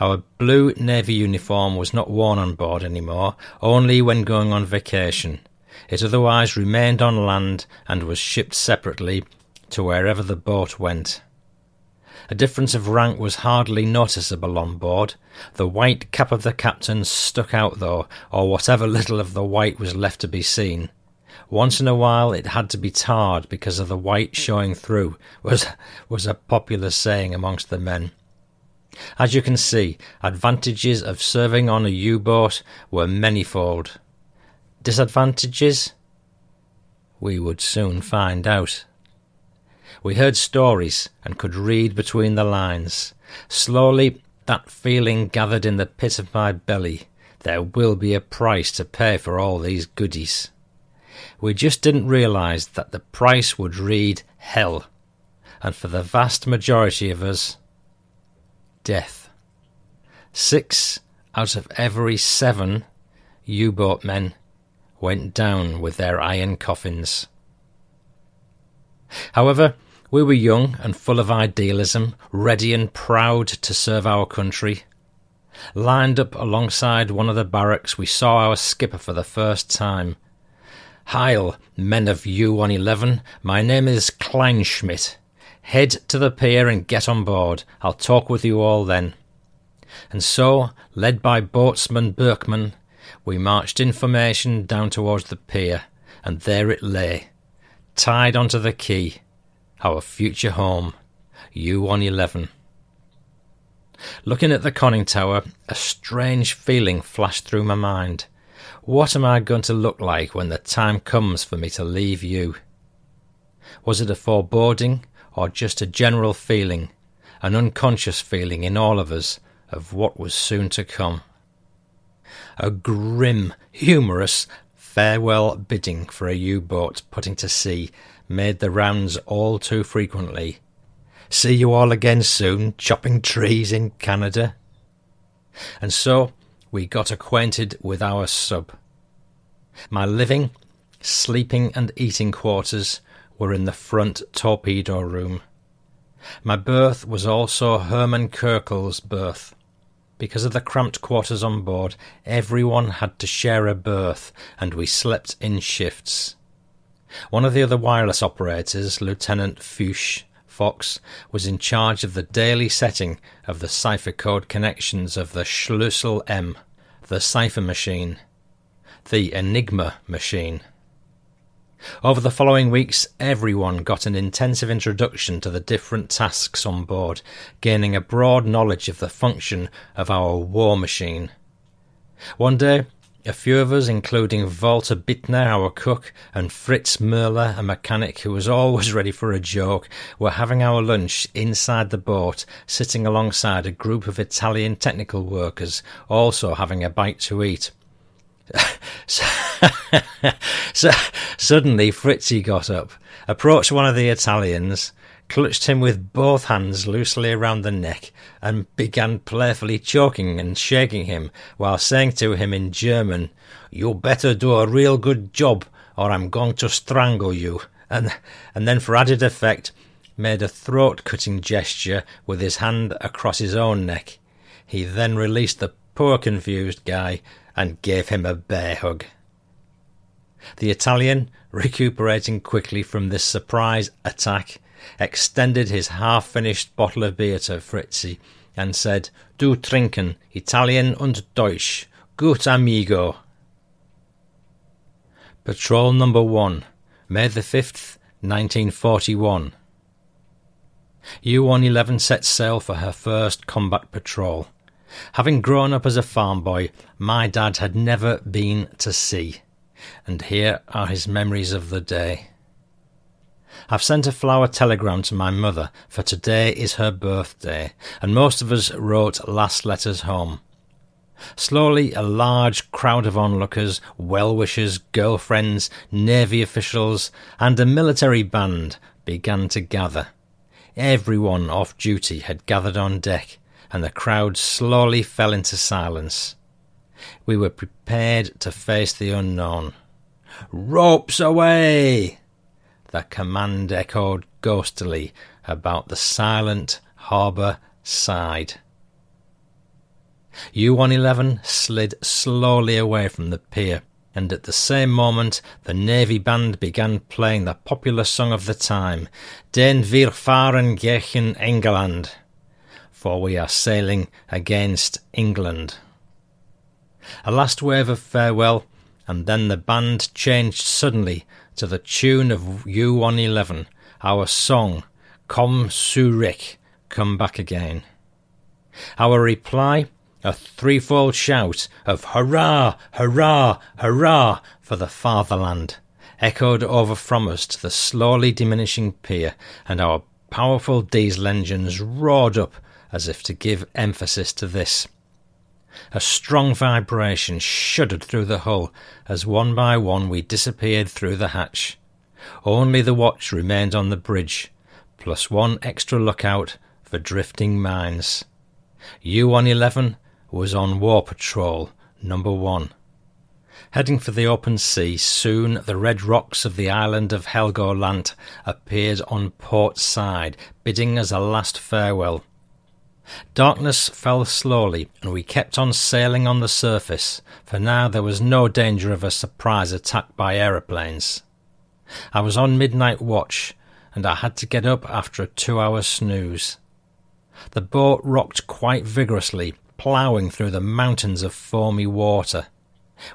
Our blue navy uniform was not worn on board any more, only when going on vacation. It otherwise remained on land and was shipped separately to wherever the boat went. A difference of rank was hardly noticeable on board. The white cap of the captain stuck out, though, or whatever little of the white was left to be seen. Once in a while it had to be tarred because of the white showing through, was, was a popular saying amongst the men. As you can see, advantages of serving on a U-boat were manifold. Disadvantages? We would soon find out. We heard stories and could read between the lines. Slowly, that feeling gathered in the pit of my belly. There will be a price to pay for all these goodies. We just didn't realise that the price would read hell, and for the vast majority of us, death. Six out of every seven U boat men went down with their iron coffins. However, we were young and full of idealism, ready and proud to serve our country. Lined up alongside one of the barracks, we saw our skipper for the first time. Heil, men of U 111, my name is Kleinschmidt. Head to the pier and get on board. I'll talk with you all then. And so, led by boatsman Berkman, we marched in formation down towards the pier, and there it lay, tied onto the quay, our future home, U 111. Looking at the conning tower, a strange feeling flashed through my mind. What am I going to look like when the time comes for me to leave you? Was it a foreboding or just a general feeling, an unconscious feeling in all of us of what was soon to come. A grim, humorous farewell bidding for a U boat putting to sea made the rounds all too frequently. See you all again soon, chopping trees in Canada. And so we got acquainted with our sub. My living, sleeping, and eating quarters were in the front torpedo room. My berth was also Herman Kirkel's berth. Because of the cramped quarters on board, everyone had to share a berth, and we slept in shifts. One of the other wireless operators, Lieutenant Fuchs Fox, was in charge of the daily setting of the cipher code connections of the Schlüssel M, the cipher machine, the Enigma machine. Over the following weeks, everyone got an intensive introduction to the different tasks on board, gaining a broad knowledge of the function of our war machine. One day, a few of us, including Walter Bittner, our cook, and Fritz Möller, a mechanic who was always ready for a joke, were having our lunch inside the boat, sitting alongside a group of Italian technical workers, also having a bite to eat. so, so, suddenly Fritzy got up, approached one of the Italians, clutched him with both hands loosely around the neck, and began playfully choking and shaking him, while saying to him in German, You better do a real good job, or I'm going to strangle you, and, and then for added effect, made a throat cutting gesture with his hand across his own neck. He then released the poor confused guy and gave him a bear hug. The Italian, recuperating quickly from this surprise attack, extended his half finished bottle of beer to Fritzi and said, Du trinken, Italian und Deutsch, gut amigo. Patrol number one, May the 5th, 1941. U 111 set sail for her first combat patrol. Having grown up as a farm boy, my dad had never been to sea, and here are his memories of the day. I've sent a flower telegram to my mother, for today is her birthday, and most of us wrote last letters home. Slowly, a large crowd of onlookers, well wishers, girlfriends, navy officials, and a military band began to gather. Everyone off duty had gathered on deck, and the crowd slowly fell into silence. We were prepared to face the unknown. Ropes away! The command echoed ghostily about the silent harbour side. U 111 slid slowly away from the pier, and at the same moment the Navy band began playing the popular song of the time, Denn wir fahren gegen England for we are sailing against England. A last wave of farewell, and then the band changed suddenly to the tune of U 111, our song, Komm zurück, Come Back Again. Our reply, a threefold shout of hurrah, hurrah, hurrah for the fatherland, echoed over from us to the slowly diminishing pier, and our powerful diesel engines roared up as if to give emphasis to this. A strong vibration shuddered through the hull as one by one we disappeared through the hatch. Only the watch remained on the bridge, plus one extra lookout for drifting mines. U 111 was on war patrol number one. Heading for the open sea, soon the red rocks of the island of Helgoland appeared on port side, bidding us a last farewell. Darkness fell slowly, and we kept on sailing on the surface, for now there was no danger of a surprise attack by aeroplanes. I was on midnight watch, and I had to get up after a two hour snooze. The boat rocked quite vigorously, ploughing through the mountains of foamy water.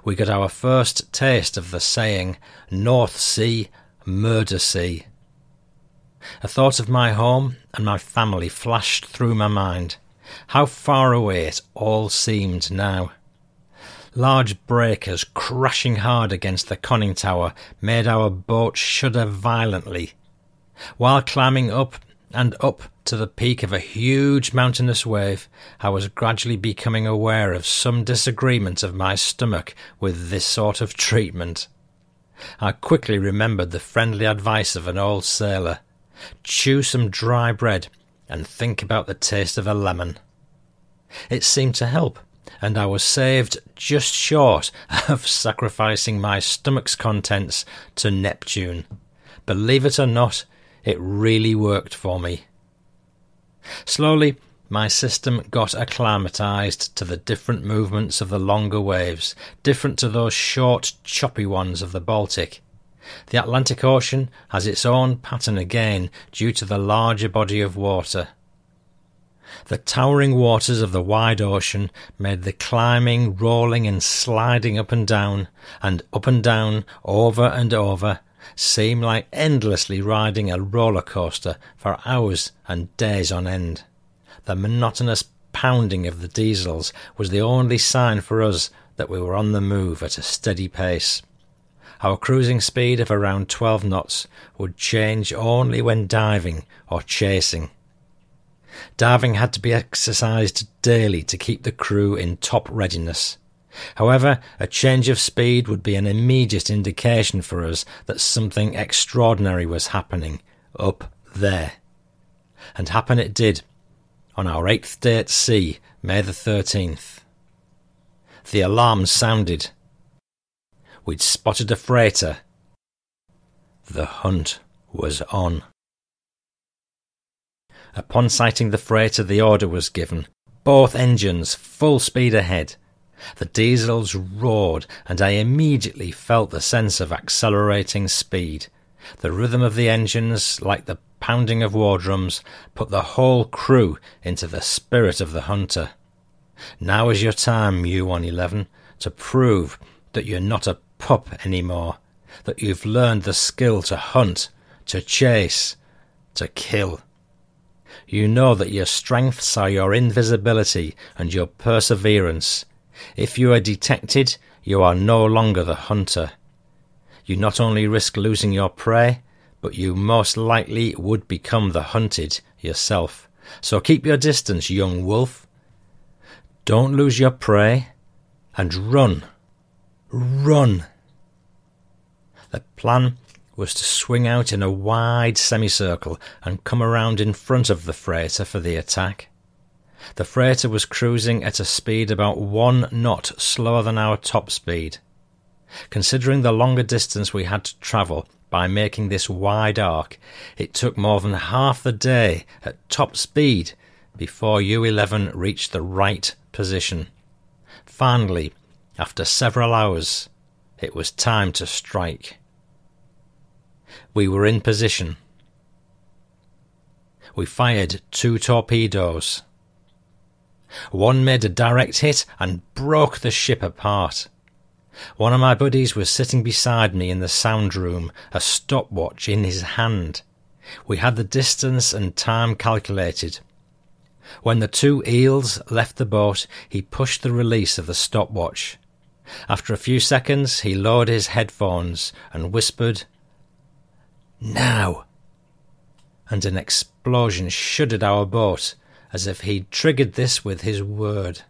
We got our first taste of the saying, North Sea, Murder Sea. A thought of my home and my family flashed through my mind. How far away it all seemed now. Large breakers crashing hard against the conning tower made our boat shudder violently. While climbing up and up to the peak of a huge mountainous wave, I was gradually becoming aware of some disagreement of my stomach with this sort of treatment. I quickly remembered the friendly advice of an old sailor chew some dry bread, and think about the taste of a lemon. It seemed to help, and I was saved just short of sacrificing my stomach's contents to Neptune. Believe it or not, it really worked for me. Slowly, my system got acclimatized to the different movements of the longer waves, different to those short, choppy ones of the Baltic. The Atlantic Ocean has its own pattern again due to the larger body of water. The towering waters of the wide ocean made the climbing, rolling, and sliding up and down, and up and down, over and over, seem like endlessly riding a roller coaster for hours and days on end. The monotonous pounding of the diesels was the only sign for us that we were on the move at a steady pace. Our cruising speed of around 12 knots would change only when diving or chasing. Diving had to be exercised daily to keep the crew in top readiness. However, a change of speed would be an immediate indication for us that something extraordinary was happening up there. And happen it did, on our eighth day at sea, May the 13th. The alarm sounded. We'd spotted a freighter. The hunt was on. Upon sighting the freighter, the order was given. Both engines full speed ahead. The diesels roared, and I immediately felt the sense of accelerating speed. The rhythm of the engines, like the pounding of war drums, put the whole crew into the spirit of the hunter. Now is your time, U 111, to prove that you're not a pup anymore, that you've learned the skill to hunt, to chase, to kill. You know that your strengths are your invisibility and your perseverance. If you are detected, you are no longer the hunter. You not only risk losing your prey, but you most likely would become the hunted yourself. So keep your distance, young wolf. Don't lose your prey, and run. Run. The plan was to swing out in a wide semicircle and come around in front of the freighter for the attack. The freighter was cruising at a speed about one knot slower than our top speed. Considering the longer distance we had to travel by making this wide arc, it took more than half the day at top speed before U11 reached the right position. Finally, after several hours, it was time to strike. We were in position. We fired two torpedoes. One made a direct hit and broke the ship apart. One of my buddies was sitting beside me in the sound room, a stopwatch in his hand. We had the distance and time calculated. When the two eels left the boat, he pushed the release of the stopwatch. After a few seconds, he lowered his headphones and whispered now! And an explosion shuddered our boat, as if he'd triggered this with his word.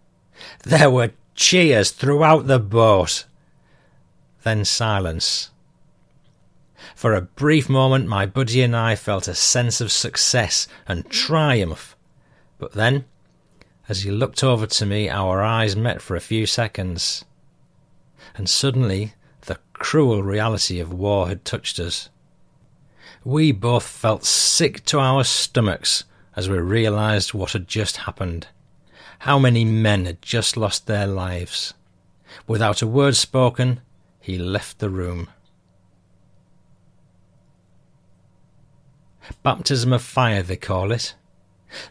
There were cheers throughout the boat. Then silence. For a brief moment, my buddy and I felt a sense of success and triumph. But then, as he looked over to me, our eyes met for a few seconds. And suddenly, the cruel reality of war had touched us. We both felt sick to our stomachs as we realized what had just happened. How many men had just lost their lives. Without a word spoken, he left the room. Baptism of fire, they call it.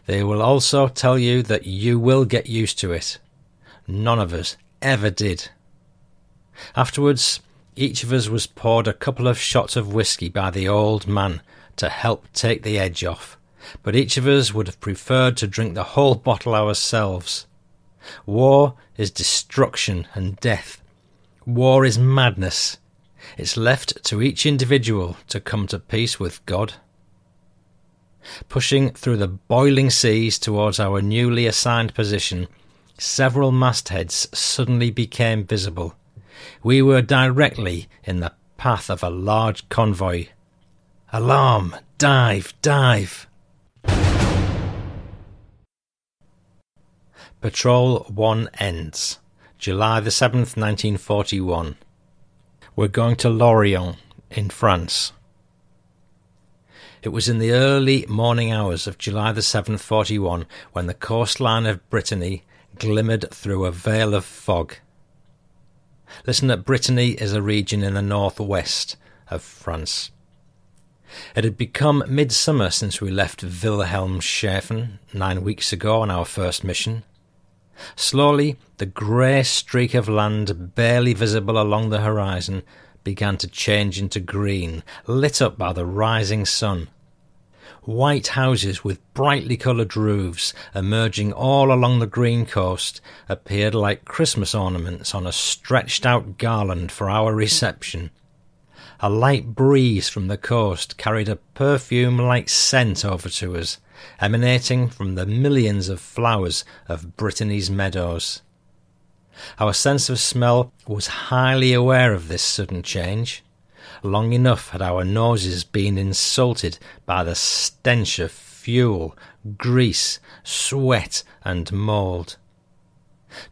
They will also tell you that you will get used to it. None of us ever did. Afterwards, each of us was poured a couple of shots of whisky by the old man to help take the edge off, but each of us would have preferred to drink the whole bottle ourselves. War is destruction and death. War is madness. It's left to each individual to come to peace with God. Pushing through the boiling seas towards our newly assigned position, several mastheads suddenly became visible we were directly in the path of a large convoy. Alarm! Dive! Dive! Patrol 1 ends. July the 7th, 1941. We're going to Lorient in France. It was in the early morning hours of July the 7th, 41, when the coastline of Brittany glimmered through a veil of fog. Listen that Brittany is a region in the northwest of France. It had become midsummer since we left Wilhelmshaven nine weeks ago on our first mission. Slowly, the grey streak of land barely visible along the horizon began to change into green, lit up by the rising sun. White houses with brightly coloured roofs emerging all along the green coast appeared like Christmas ornaments on a stretched out garland for our reception. A light breeze from the coast carried a perfume like scent over to us, emanating from the millions of flowers of Brittany's meadows. Our sense of smell was highly aware of this sudden change. Long enough had our noses been insulted by the stench of fuel, grease, sweat, and mould.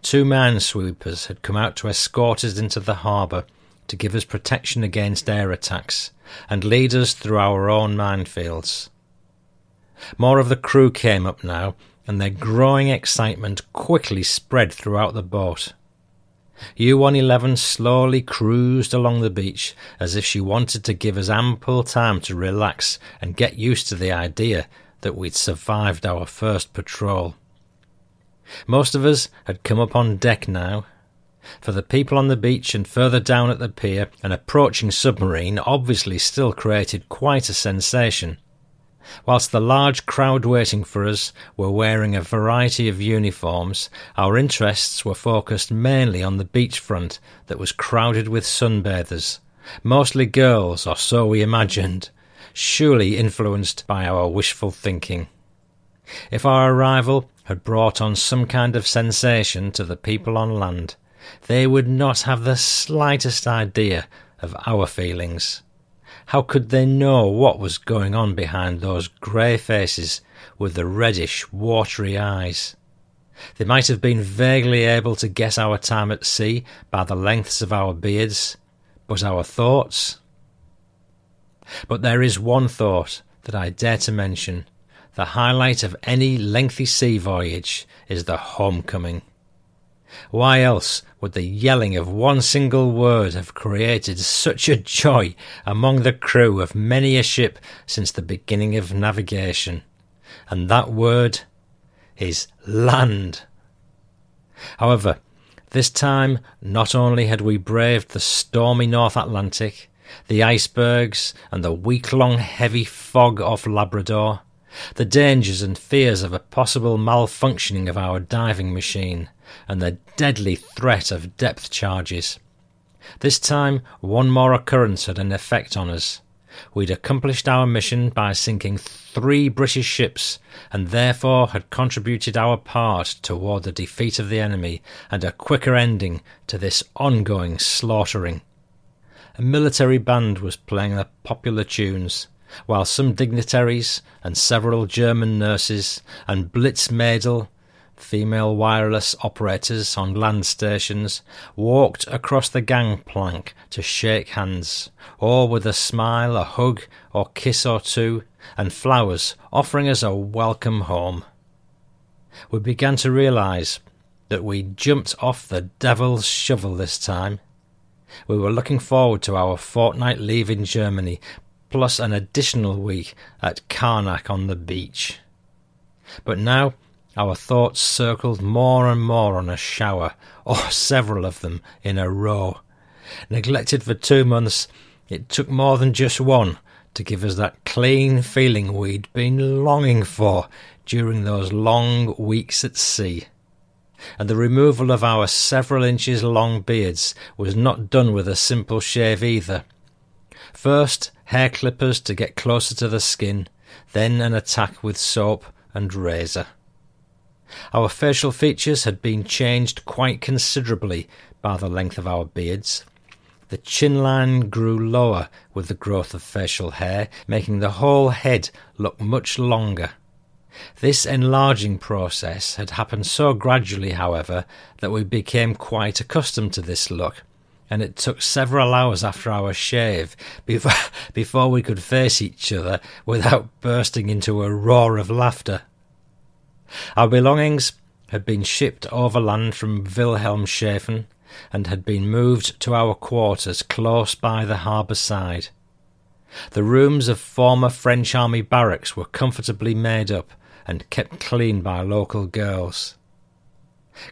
Two minesweepers had come out to escort us into the harbour to give us protection against air attacks and lead us through our own minefields. More of the crew came up now, and their growing excitement quickly spread throughout the boat. U111 slowly cruised along the beach as if she wanted to give us ample time to relax and get used to the idea that we'd survived our first patrol. Most of us had come up on deck now, for the people on the beach and further down at the pier, an approaching submarine obviously still created quite a sensation. Whilst the large crowd waiting for us were wearing a variety of uniforms, our interests were focused mainly on the beachfront that was crowded with sunbathers, mostly girls, or so we imagined, surely influenced by our wishful thinking. If our arrival had brought on some kind of sensation to the people on land, they would not have the slightest idea of our feelings. How could they know what was going on behind those grey faces with the reddish, watery eyes? They might have been vaguely able to guess our time at sea by the lengths of our beards, but our thoughts? But there is one thought that I dare to mention. The highlight of any lengthy sea voyage is the homecoming. Why else would the yelling of one single word have created such a joy among the crew of many a ship since the beginning of navigation? And that word is land. However, this time not only had we braved the stormy North Atlantic, the icebergs, and the week long heavy fog off Labrador, the dangers and fears of a possible malfunctioning of our diving machine, and the deadly threat of depth charges. This time, one more occurrence had an effect on us. We'd accomplished our mission by sinking three British ships, and therefore had contributed our part toward the defeat of the enemy and a quicker ending to this ongoing slaughtering. A military band was playing the popular tunes, while some dignitaries and several German nurses and Blitzmädel female wireless operators on land stations walked across the gangplank to shake hands, or with a smile, a hug, or kiss or two, and flowers offering us a welcome home. We began to realize that we'd jumped off the devil's shovel this time. We were looking forward to our fortnight leave in Germany, plus an additional week at Carnac on the beach. But now our thoughts circled more and more on a shower, or several of them in a row. Neglected for two months, it took more than just one to give us that clean feeling we'd been longing for during those long weeks at sea. And the removal of our several inches long beards was not done with a simple shave either. First, hair clippers to get closer to the skin, then an attack with soap and razor. Our facial features had been changed quite considerably by the length of our beards. The chin line grew lower with the growth of facial hair, making the whole head look much longer. This enlarging process had happened so gradually, however, that we became quite accustomed to this look, and it took several hours after our shave before, before we could face each other without bursting into a roar of laughter. Our belongings had been shipped overland from Wilhelmshaven and had been moved to our quarters close by the harbour side. The rooms of former French army barracks were comfortably made up and kept clean by local girls.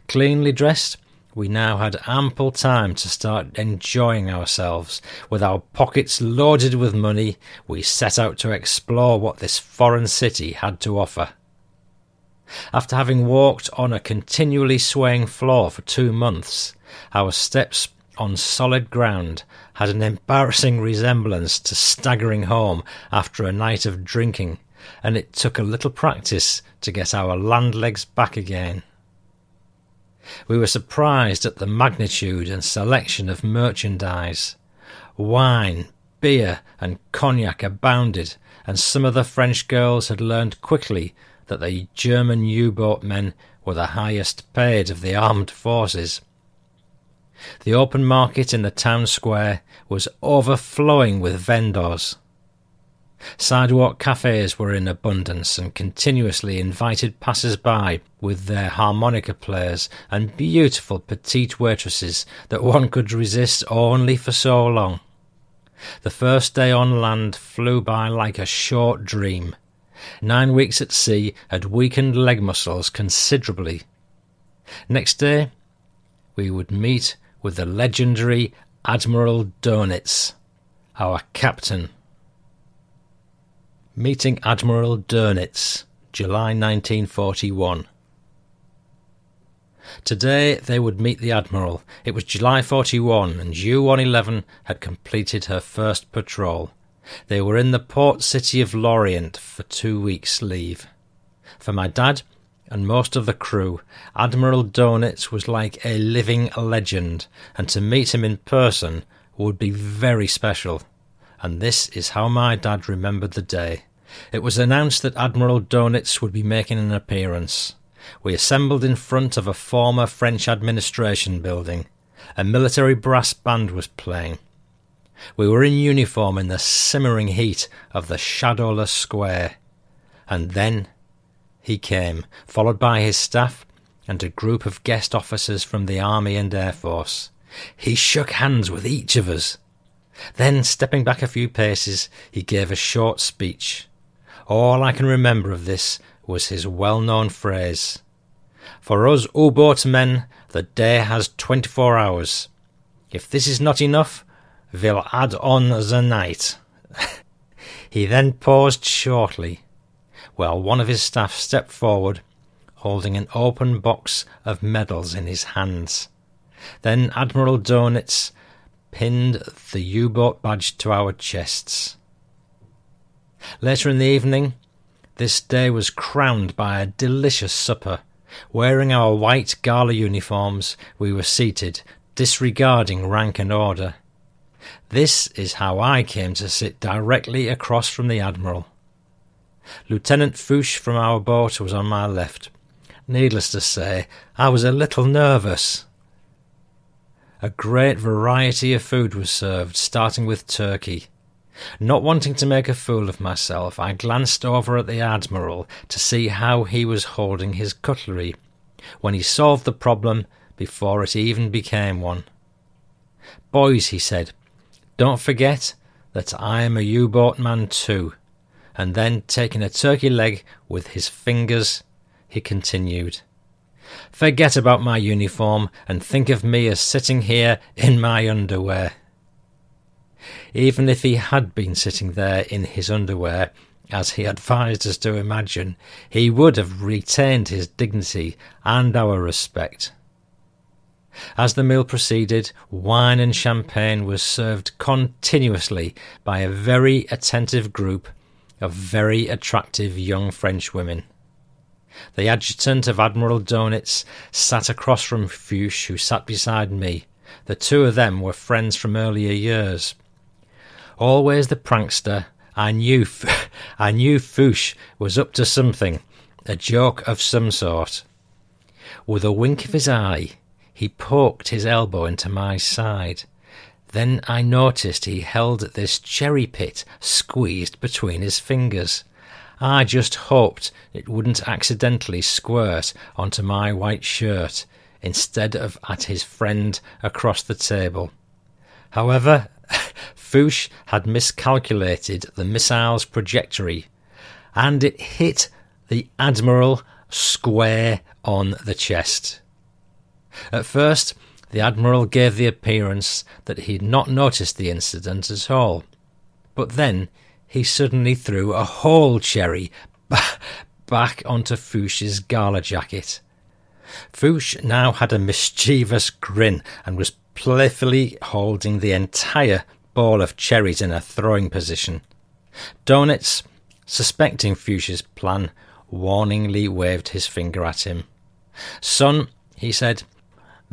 Cleanly dressed, we now had ample time to start enjoying ourselves. With our pockets loaded with money, we set out to explore what this foreign city had to offer. After having walked on a continually swaying floor for two months, our steps on solid ground had an embarrassing resemblance to staggering home after a night of drinking, and it took a little practice to get our land legs back again. We were surprised at the magnitude and selection of merchandise. Wine, beer and cognac abounded, and some of the French girls had learned quickly that the German U boat men were the highest paid of the armed forces. The open market in the town square was overflowing with vendors. Sidewalk cafes were in abundance and continuously invited passers by with their harmonica players and beautiful petite waitresses that one could resist only for so long. The first day on land flew by like a short dream. Nine weeks at sea had weakened leg muscles considerably. Next day, we would meet with the legendary Admiral Dönitz, our captain. Meeting Admiral Dönitz, July 1941. Today they would meet the Admiral. It was July 41 and U 111 had completed her first patrol. They were in the port city of Lorient for two weeks' leave. For my dad and most of the crew, Admiral Dönitz was like a living legend, and to meet him in person would be very special and this is how my dad remembered the day. It was announced that Admiral Dönitz would be making an appearance. We assembled in front of a former French administration building. A military brass band was playing. We were in uniform in the simmering heat of the shadowless square. And then he came, followed by his staff and a group of guest officers from the Army and Air Force. He shook hands with each of us. Then, stepping back a few paces, he gave a short speech. All I can remember of this was his well known phrase For us U boat men, the day has twenty four hours. If this is not enough, we'll add on the night. he then paused shortly, while one of his staff stepped forward, holding an open box of medals in his hands. Then Admiral Dönitz pinned the U boat badge to our chests. Later in the evening, this day was crowned by a delicious supper. Wearing our white gala uniforms, we were seated, disregarding rank and order. This is how I came to sit directly across from the Admiral. Lieutenant Fouche from our boat was on my left. Needless to say, I was a little nervous. A great variety of food was served, starting with turkey. Not wanting to make a fool of myself, I glanced over at the Admiral to see how he was holding his cutlery, when he solved the problem before it even became one. Boys, he said, don't forget that I am a U boat man too. And then, taking a turkey leg with his fingers, he continued. Forget about my uniform and think of me as sitting here in my underwear. Even if he had been sitting there in his underwear, as he advised us to imagine, he would have retained his dignity and our respect. As the meal proceeded, wine and champagne was served continuously by a very attentive group of very attractive young French women. The adjutant of Admiral Dönitz sat across from Fouche, who sat beside me. The two of them were friends from earlier years. Always the prankster, I knew, I knew Fouche was up to something, a joke of some sort. With a wink of his eye, he poked his elbow into my side. Then I noticed he held this cherry pit squeezed between his fingers. I just hoped it wouldn't accidentally squirt onto my white shirt instead of at his friend across the table. However, Fouche had miscalculated the missile's trajectory, and it hit the Admiral square on the chest. At first, the Admiral gave the appearance that he had not noticed the incident at all, but then he suddenly threw a whole cherry back onto Fouche's gala jacket. Fouche now had a mischievous grin and was playfully holding the entire ball of cherries in a throwing position. Dönitz, suspecting Fouche's plan, warningly waved his finger at him. Son, he said,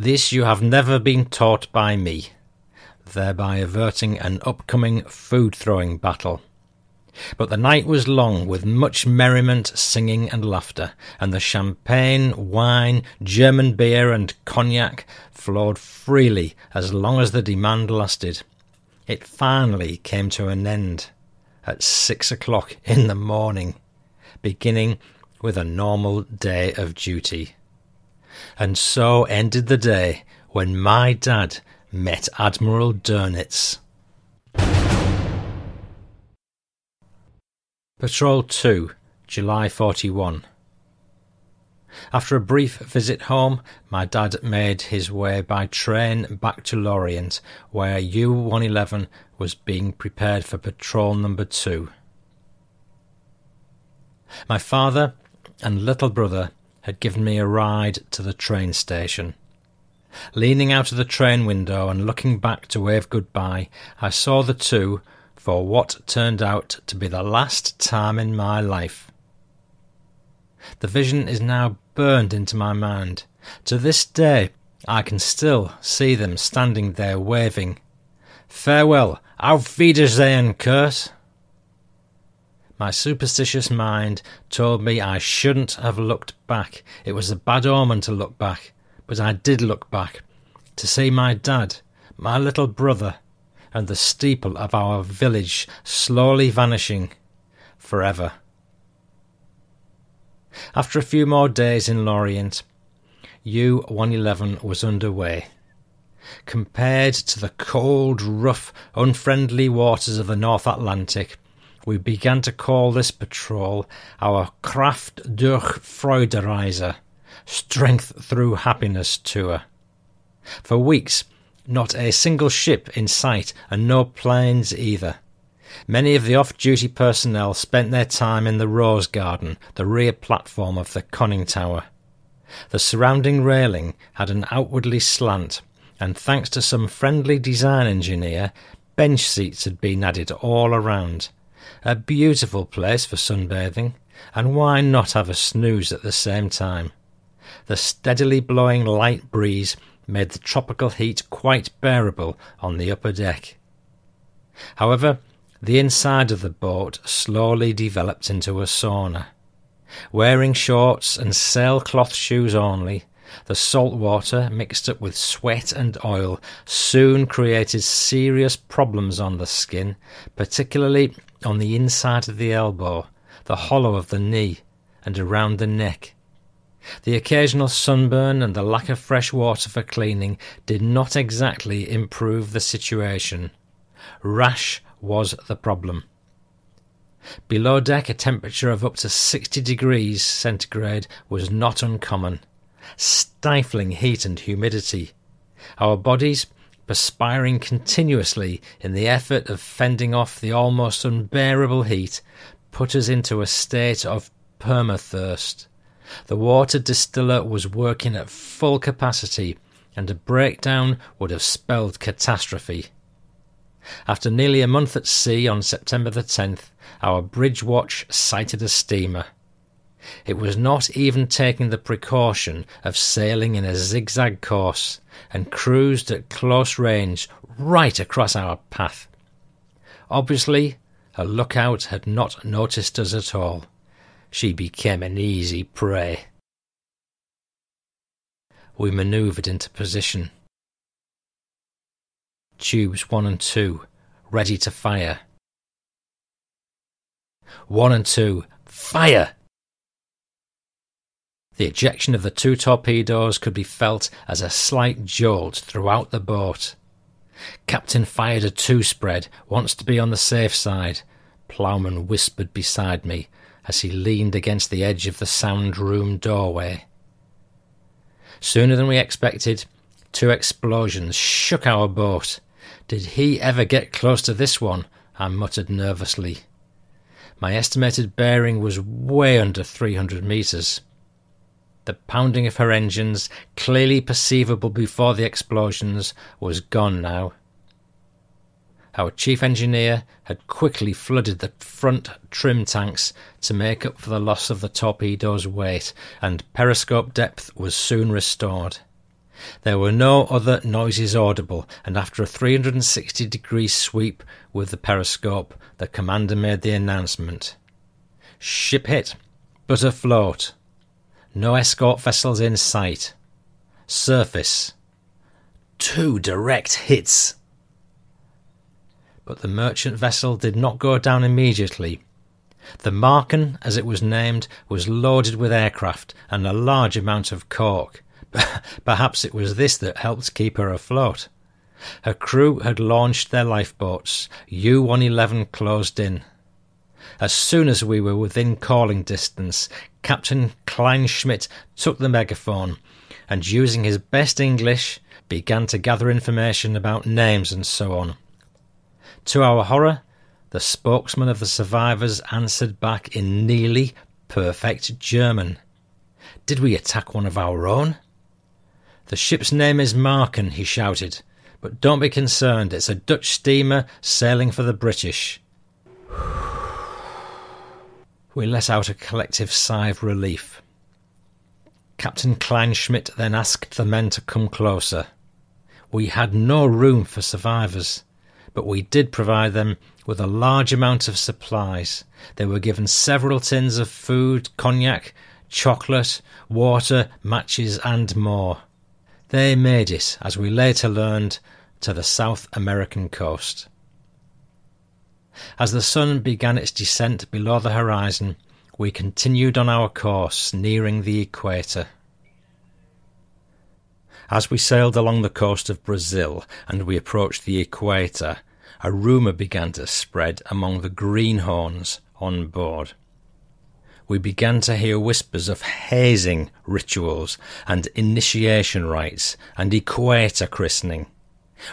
this you have never been taught by me. thereby averting an upcoming food throwing battle. But the night was long with much merriment, singing, and laughter, and the champagne, wine, German beer, and cognac flowed freely as long as the demand lasted. It finally came to an end at six o'clock in the morning, beginning with a normal day of duty. And so ended the day when my dad met Admiral Dönitz. Patrol 2, July 41. After a brief visit home, my dad made his way by train back to Lorient, where U 111 was being prepared for patrol number 2. My father and little brother had given me a ride to the train station. Leaning out of the train window and looking back to wave goodbye, I saw the two for what turned out to be the last time in my life. The vision is now burned into my mind. To this day, I can still see them standing there waving. Farewell, auf Wiedersehen, Kurt. My superstitious mind told me I shouldn't have looked back. It was a bad omen to look back, but I did look back to see my dad, my little brother, and the steeple of our village slowly vanishing forever. After a few more days in Lorient, U 111 was underway. Compared to the cold, rough, unfriendly waters of the North Atlantic, we began to call this patrol our Kraft durch Freudereise, Strength Through Happiness Tour. For weeks, not a single ship in sight, and no planes either. Many of the off duty personnel spent their time in the Rose Garden, the rear platform of the conning tower. The surrounding railing had an outwardly slant, and thanks to some friendly design engineer, bench seats had been added all around. A beautiful place for sunbathing, and why not have a snooze at the same time? The steadily blowing light breeze made the tropical heat quite bearable on the upper deck. However, the inside of the boat slowly developed into a sauna. Wearing shorts and sailcloth shoes only, the salt water, mixed up with sweat and oil, soon created serious problems on the skin, particularly on the inside of the elbow, the hollow of the knee, and around the neck. The occasional sunburn and the lack of fresh water for cleaning did not exactly improve the situation. Rash was the problem. Below deck, a temperature of up to 60 degrees centigrade was not uncommon. Stifling heat and humidity. Our bodies, perspiring continuously in the effort of fending off the almost unbearable heat, put us into a state of permathirst. The water distiller was working at full capacity, and a breakdown would have spelled catastrophe. After nearly a month at sea on September the 10th, our bridge watch sighted a steamer. It was not even taking the precaution of sailing in a zigzag course and cruised at close range right across our path. Obviously, her lookout had not noticed us at all. She became an easy prey. We manoeuvred into position tubes 1 and 2 ready to fire. 1 and 2 fire! The ejection of the two torpedoes could be felt as a slight jolt throughout the boat. Captain fired a two spread, wants to be on the safe side. Ploughman whispered beside me as he leaned against the edge of the sound room doorway. Sooner than we expected, two explosions shook our boat. Did he ever get close to this one? I muttered nervously. My estimated bearing was way under 300 metres. The pounding of her engines, clearly perceivable before the explosions, was gone now. Our chief engineer had quickly flooded the front trim tanks to make up for the loss of the torpedo's weight, and periscope depth was soon restored. There were no other noises audible, and after a 360 degree sweep with the periscope, the commander made the announcement Ship hit, but afloat. No escort vessels in sight. Surface. Two direct hits. But the merchant vessel did not go down immediately. The Marken, as it was named, was loaded with aircraft and a large amount of cork. Perhaps it was this that helped keep her afloat. Her crew had launched their lifeboats. U 111 closed in. As soon as we were within calling distance, Captain Kleinschmidt took the megaphone and, using his best English, began to gather information about names and so on. To our horror, the spokesman of the survivors answered back in nearly perfect German. Did we attack one of our own? The ship's name is Marken, he shouted, but don't be concerned, it's a Dutch steamer sailing for the British. We let out a collective sigh of relief. Captain Kleinschmidt then asked the men to come closer. We had no room for survivors, but we did provide them with a large amount of supplies. They were given several tins of food, cognac, chocolate, water, matches, and more. They made it, as we later learned, to the South American coast. As the sun began its descent below the horizon, we continued on our course, nearing the equator. As we sailed along the coast of Brazil and we approached the equator, a rumour began to spread among the greenhorns on board. We began to hear whispers of hazing rituals and initiation rites and equator christening.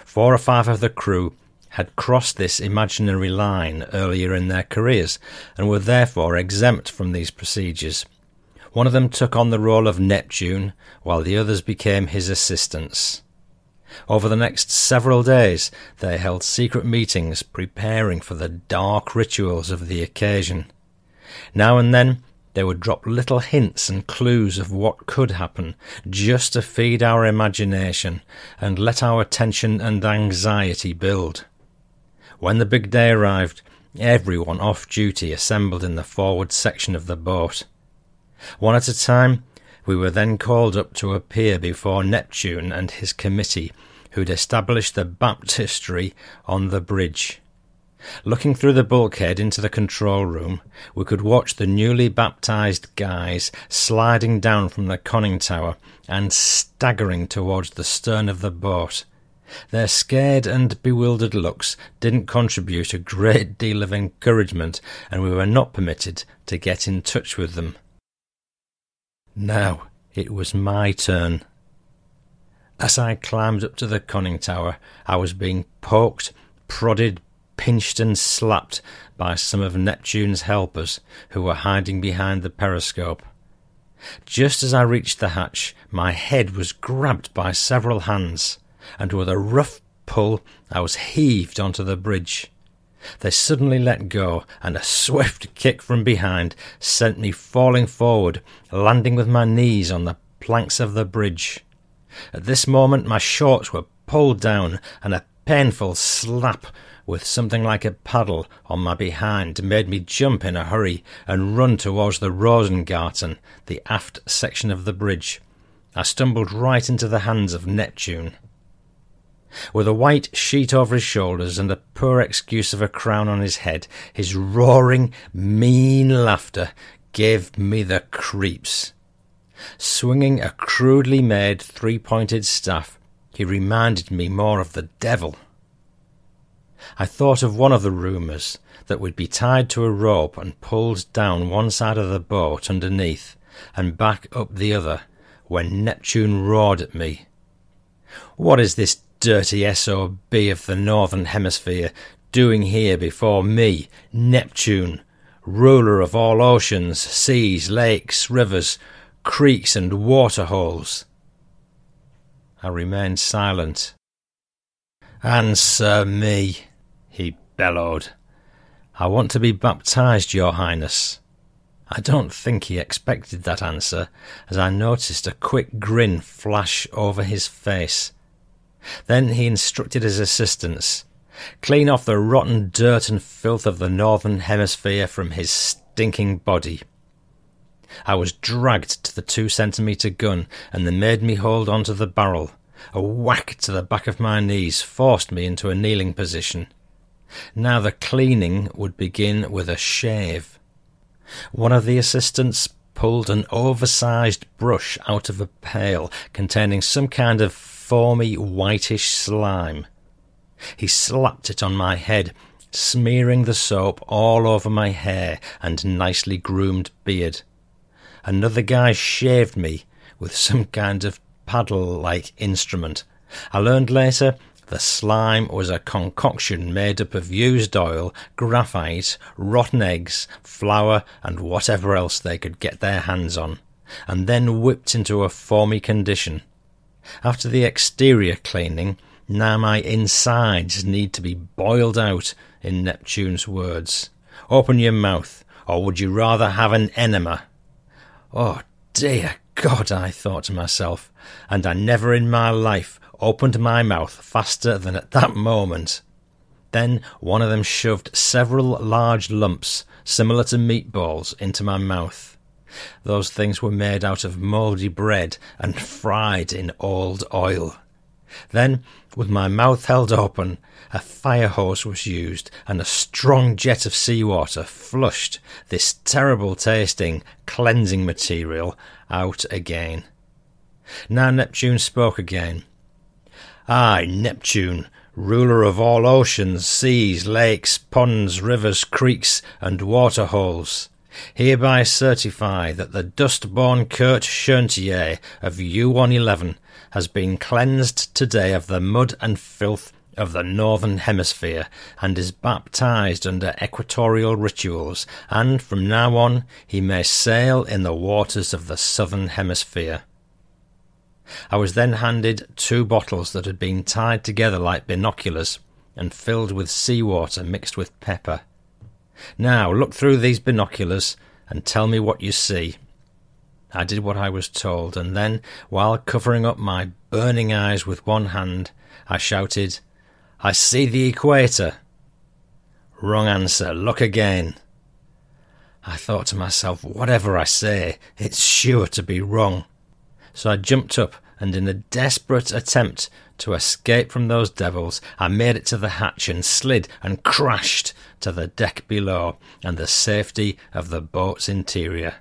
Four or five of the crew had crossed this imaginary line earlier in their careers and were therefore exempt from these procedures. One of them took on the role of Neptune, while the others became his assistants. Over the next several days, they held secret meetings preparing for the dark rituals of the occasion. Now and then, they would drop little hints and clues of what could happen, just to feed our imagination and let our tension and anxiety build. When the big day arrived, everyone off duty assembled in the forward section of the boat. One at a time, we were then called up to appear before Neptune and his committee, who'd established the baptistry on the bridge. Looking through the bulkhead into the control room, we could watch the newly baptized guys sliding down from the conning tower and staggering towards the stern of the boat. Their scared and bewildered looks didn't contribute a great deal of encouragement, and we were not permitted to get in touch with them. Now it was my turn. As I climbed up to the conning tower, I was being poked, prodded, pinched, and slapped by some of Neptune's helpers who were hiding behind the periscope. Just as I reached the hatch, my head was grabbed by several hands and with a rough pull I was heaved onto the bridge. They suddenly let go, and a swift kick from behind sent me falling forward, landing with my knees on the planks of the bridge. At this moment my shorts were pulled down, and a painful slap with something like a paddle on my behind made me jump in a hurry and run towards the Rosengarten, the aft section of the bridge. I stumbled right into the hands of Neptune. With a white sheet over his shoulders and a poor excuse of a crown on his head, his roaring, mean laughter gave me the creeps. Swinging a crudely made three pointed staff, he reminded me more of the devil. I thought of one of the rumours that we'd be tied to a rope and pulled down one side of the boat underneath and back up the other when Neptune roared at me. What is this dirty SOB of the Northern Hemisphere doing here before me, Neptune, ruler of all oceans, seas, lakes, rivers, creeks, and waterholes? I remained silent. Answer me, he bellowed. I want to be baptized, Your Highness. I don't think he expected that answer, as I noticed a quick grin flash over his face. Then he instructed his assistants clean off the rotten dirt and filth of the northern hemisphere from his stinking body. I was dragged to the two centimetre gun, and they made me hold on to the barrel. A whack to the back of my knees forced me into a kneeling position. Now the cleaning would begin with a shave. One of the assistants pulled an oversized brush out of a pail containing some kind of foamy whitish slime. He slapped it on my head, smearing the soap all over my hair and nicely groomed beard. Another guy shaved me with some kind of paddle like instrument. I learned later the slime was a concoction made up of used oil, graphite, rotten eggs, flour, and whatever else they could get their hands on, and then whipped into a foamy condition. After the exterior cleaning, now my insides need to be boiled out, in Neptune's words. Open your mouth, or would you rather have an enema? Oh, dear God, I thought to myself, and I never in my life opened my mouth faster than at that moment. Then one of them shoved several large lumps, similar to meatballs, into my mouth. Those things were made out of mouldy bread and fried in old oil. Then, with my mouth held open, a fire hose was used, and a strong jet of seawater flushed this terrible tasting, cleansing material out again. Now Neptune spoke again. I, Neptune, ruler of all oceans, seas, lakes, ponds, rivers, creeks, and water holes, hereby certify that the dust-born Kurt Schoentier of U-111 has been cleansed today of the mud and filth of the northern hemisphere and is baptized under equatorial rituals, and from now on he may sail in the waters of the southern hemisphere. I was then handed two bottles that had been tied together like binoculars and filled with sea water mixed with pepper. Now look through these binoculars and tell me what you see. I did what I was told, and then, while covering up my burning eyes with one hand, I shouted, I see the equator. Wrong answer, look again. I thought to myself, whatever I say, it's sure to be wrong. So I jumped up, and in a desperate attempt to escape from those devils, I made it to the hatch and slid and crashed to the deck below and the safety of the boat's interior.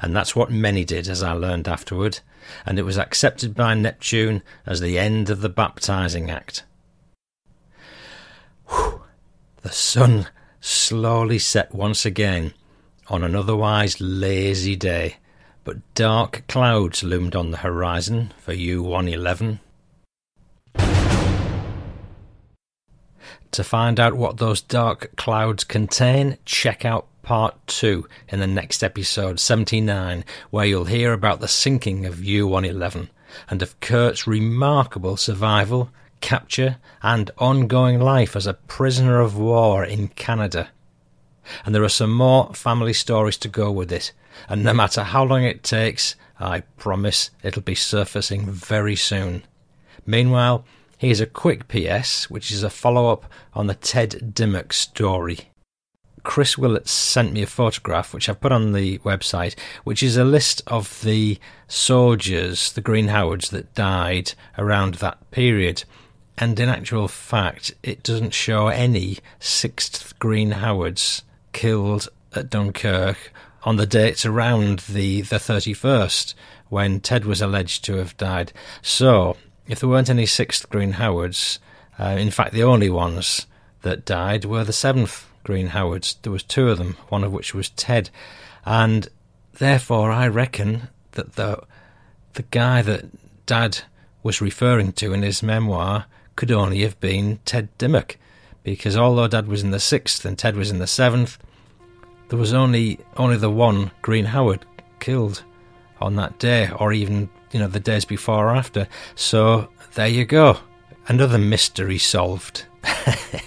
And that's what many did, as I learned afterward, and it was accepted by Neptune as the end of the baptizing act. Whew. The sun slowly set once again on an otherwise lazy day but dark clouds loomed on the horizon for U-111. To find out what those dark clouds contain, check out part 2 in the next episode 79, where you'll hear about the sinking of U-111 and of Kurt's remarkable survival, capture, and ongoing life as a prisoner of war in Canada. And there are some more family stories to go with it, and no matter how long it takes, I promise it'll be surfacing very soon. Meanwhile, here's a quick PS, which is a follow up on the Ted Dimmock story. Chris Willett sent me a photograph, which I've put on the website, which is a list of the soldiers, the Green Howards, that died around that period. And in actual fact, it doesn't show any 6th Green Howards killed at Dunkirk on the dates around the, the 31st when Ted was alleged to have died. So, if there weren't any 6th Green Howards, uh, in fact, the only ones that died were the 7th Green Howards. There was two of them, one of which was Ted. And therefore, I reckon that the, the guy that Dad was referring to in his memoir could only have been Ted Dimmock. Because although Dad was in the 6th and Ted was in the 7th, there was only only the one Green Howard killed on that day, or even you know the days before or after. So there you go, another mystery solved.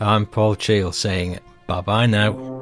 I'm Paul Cheall saying bye bye now.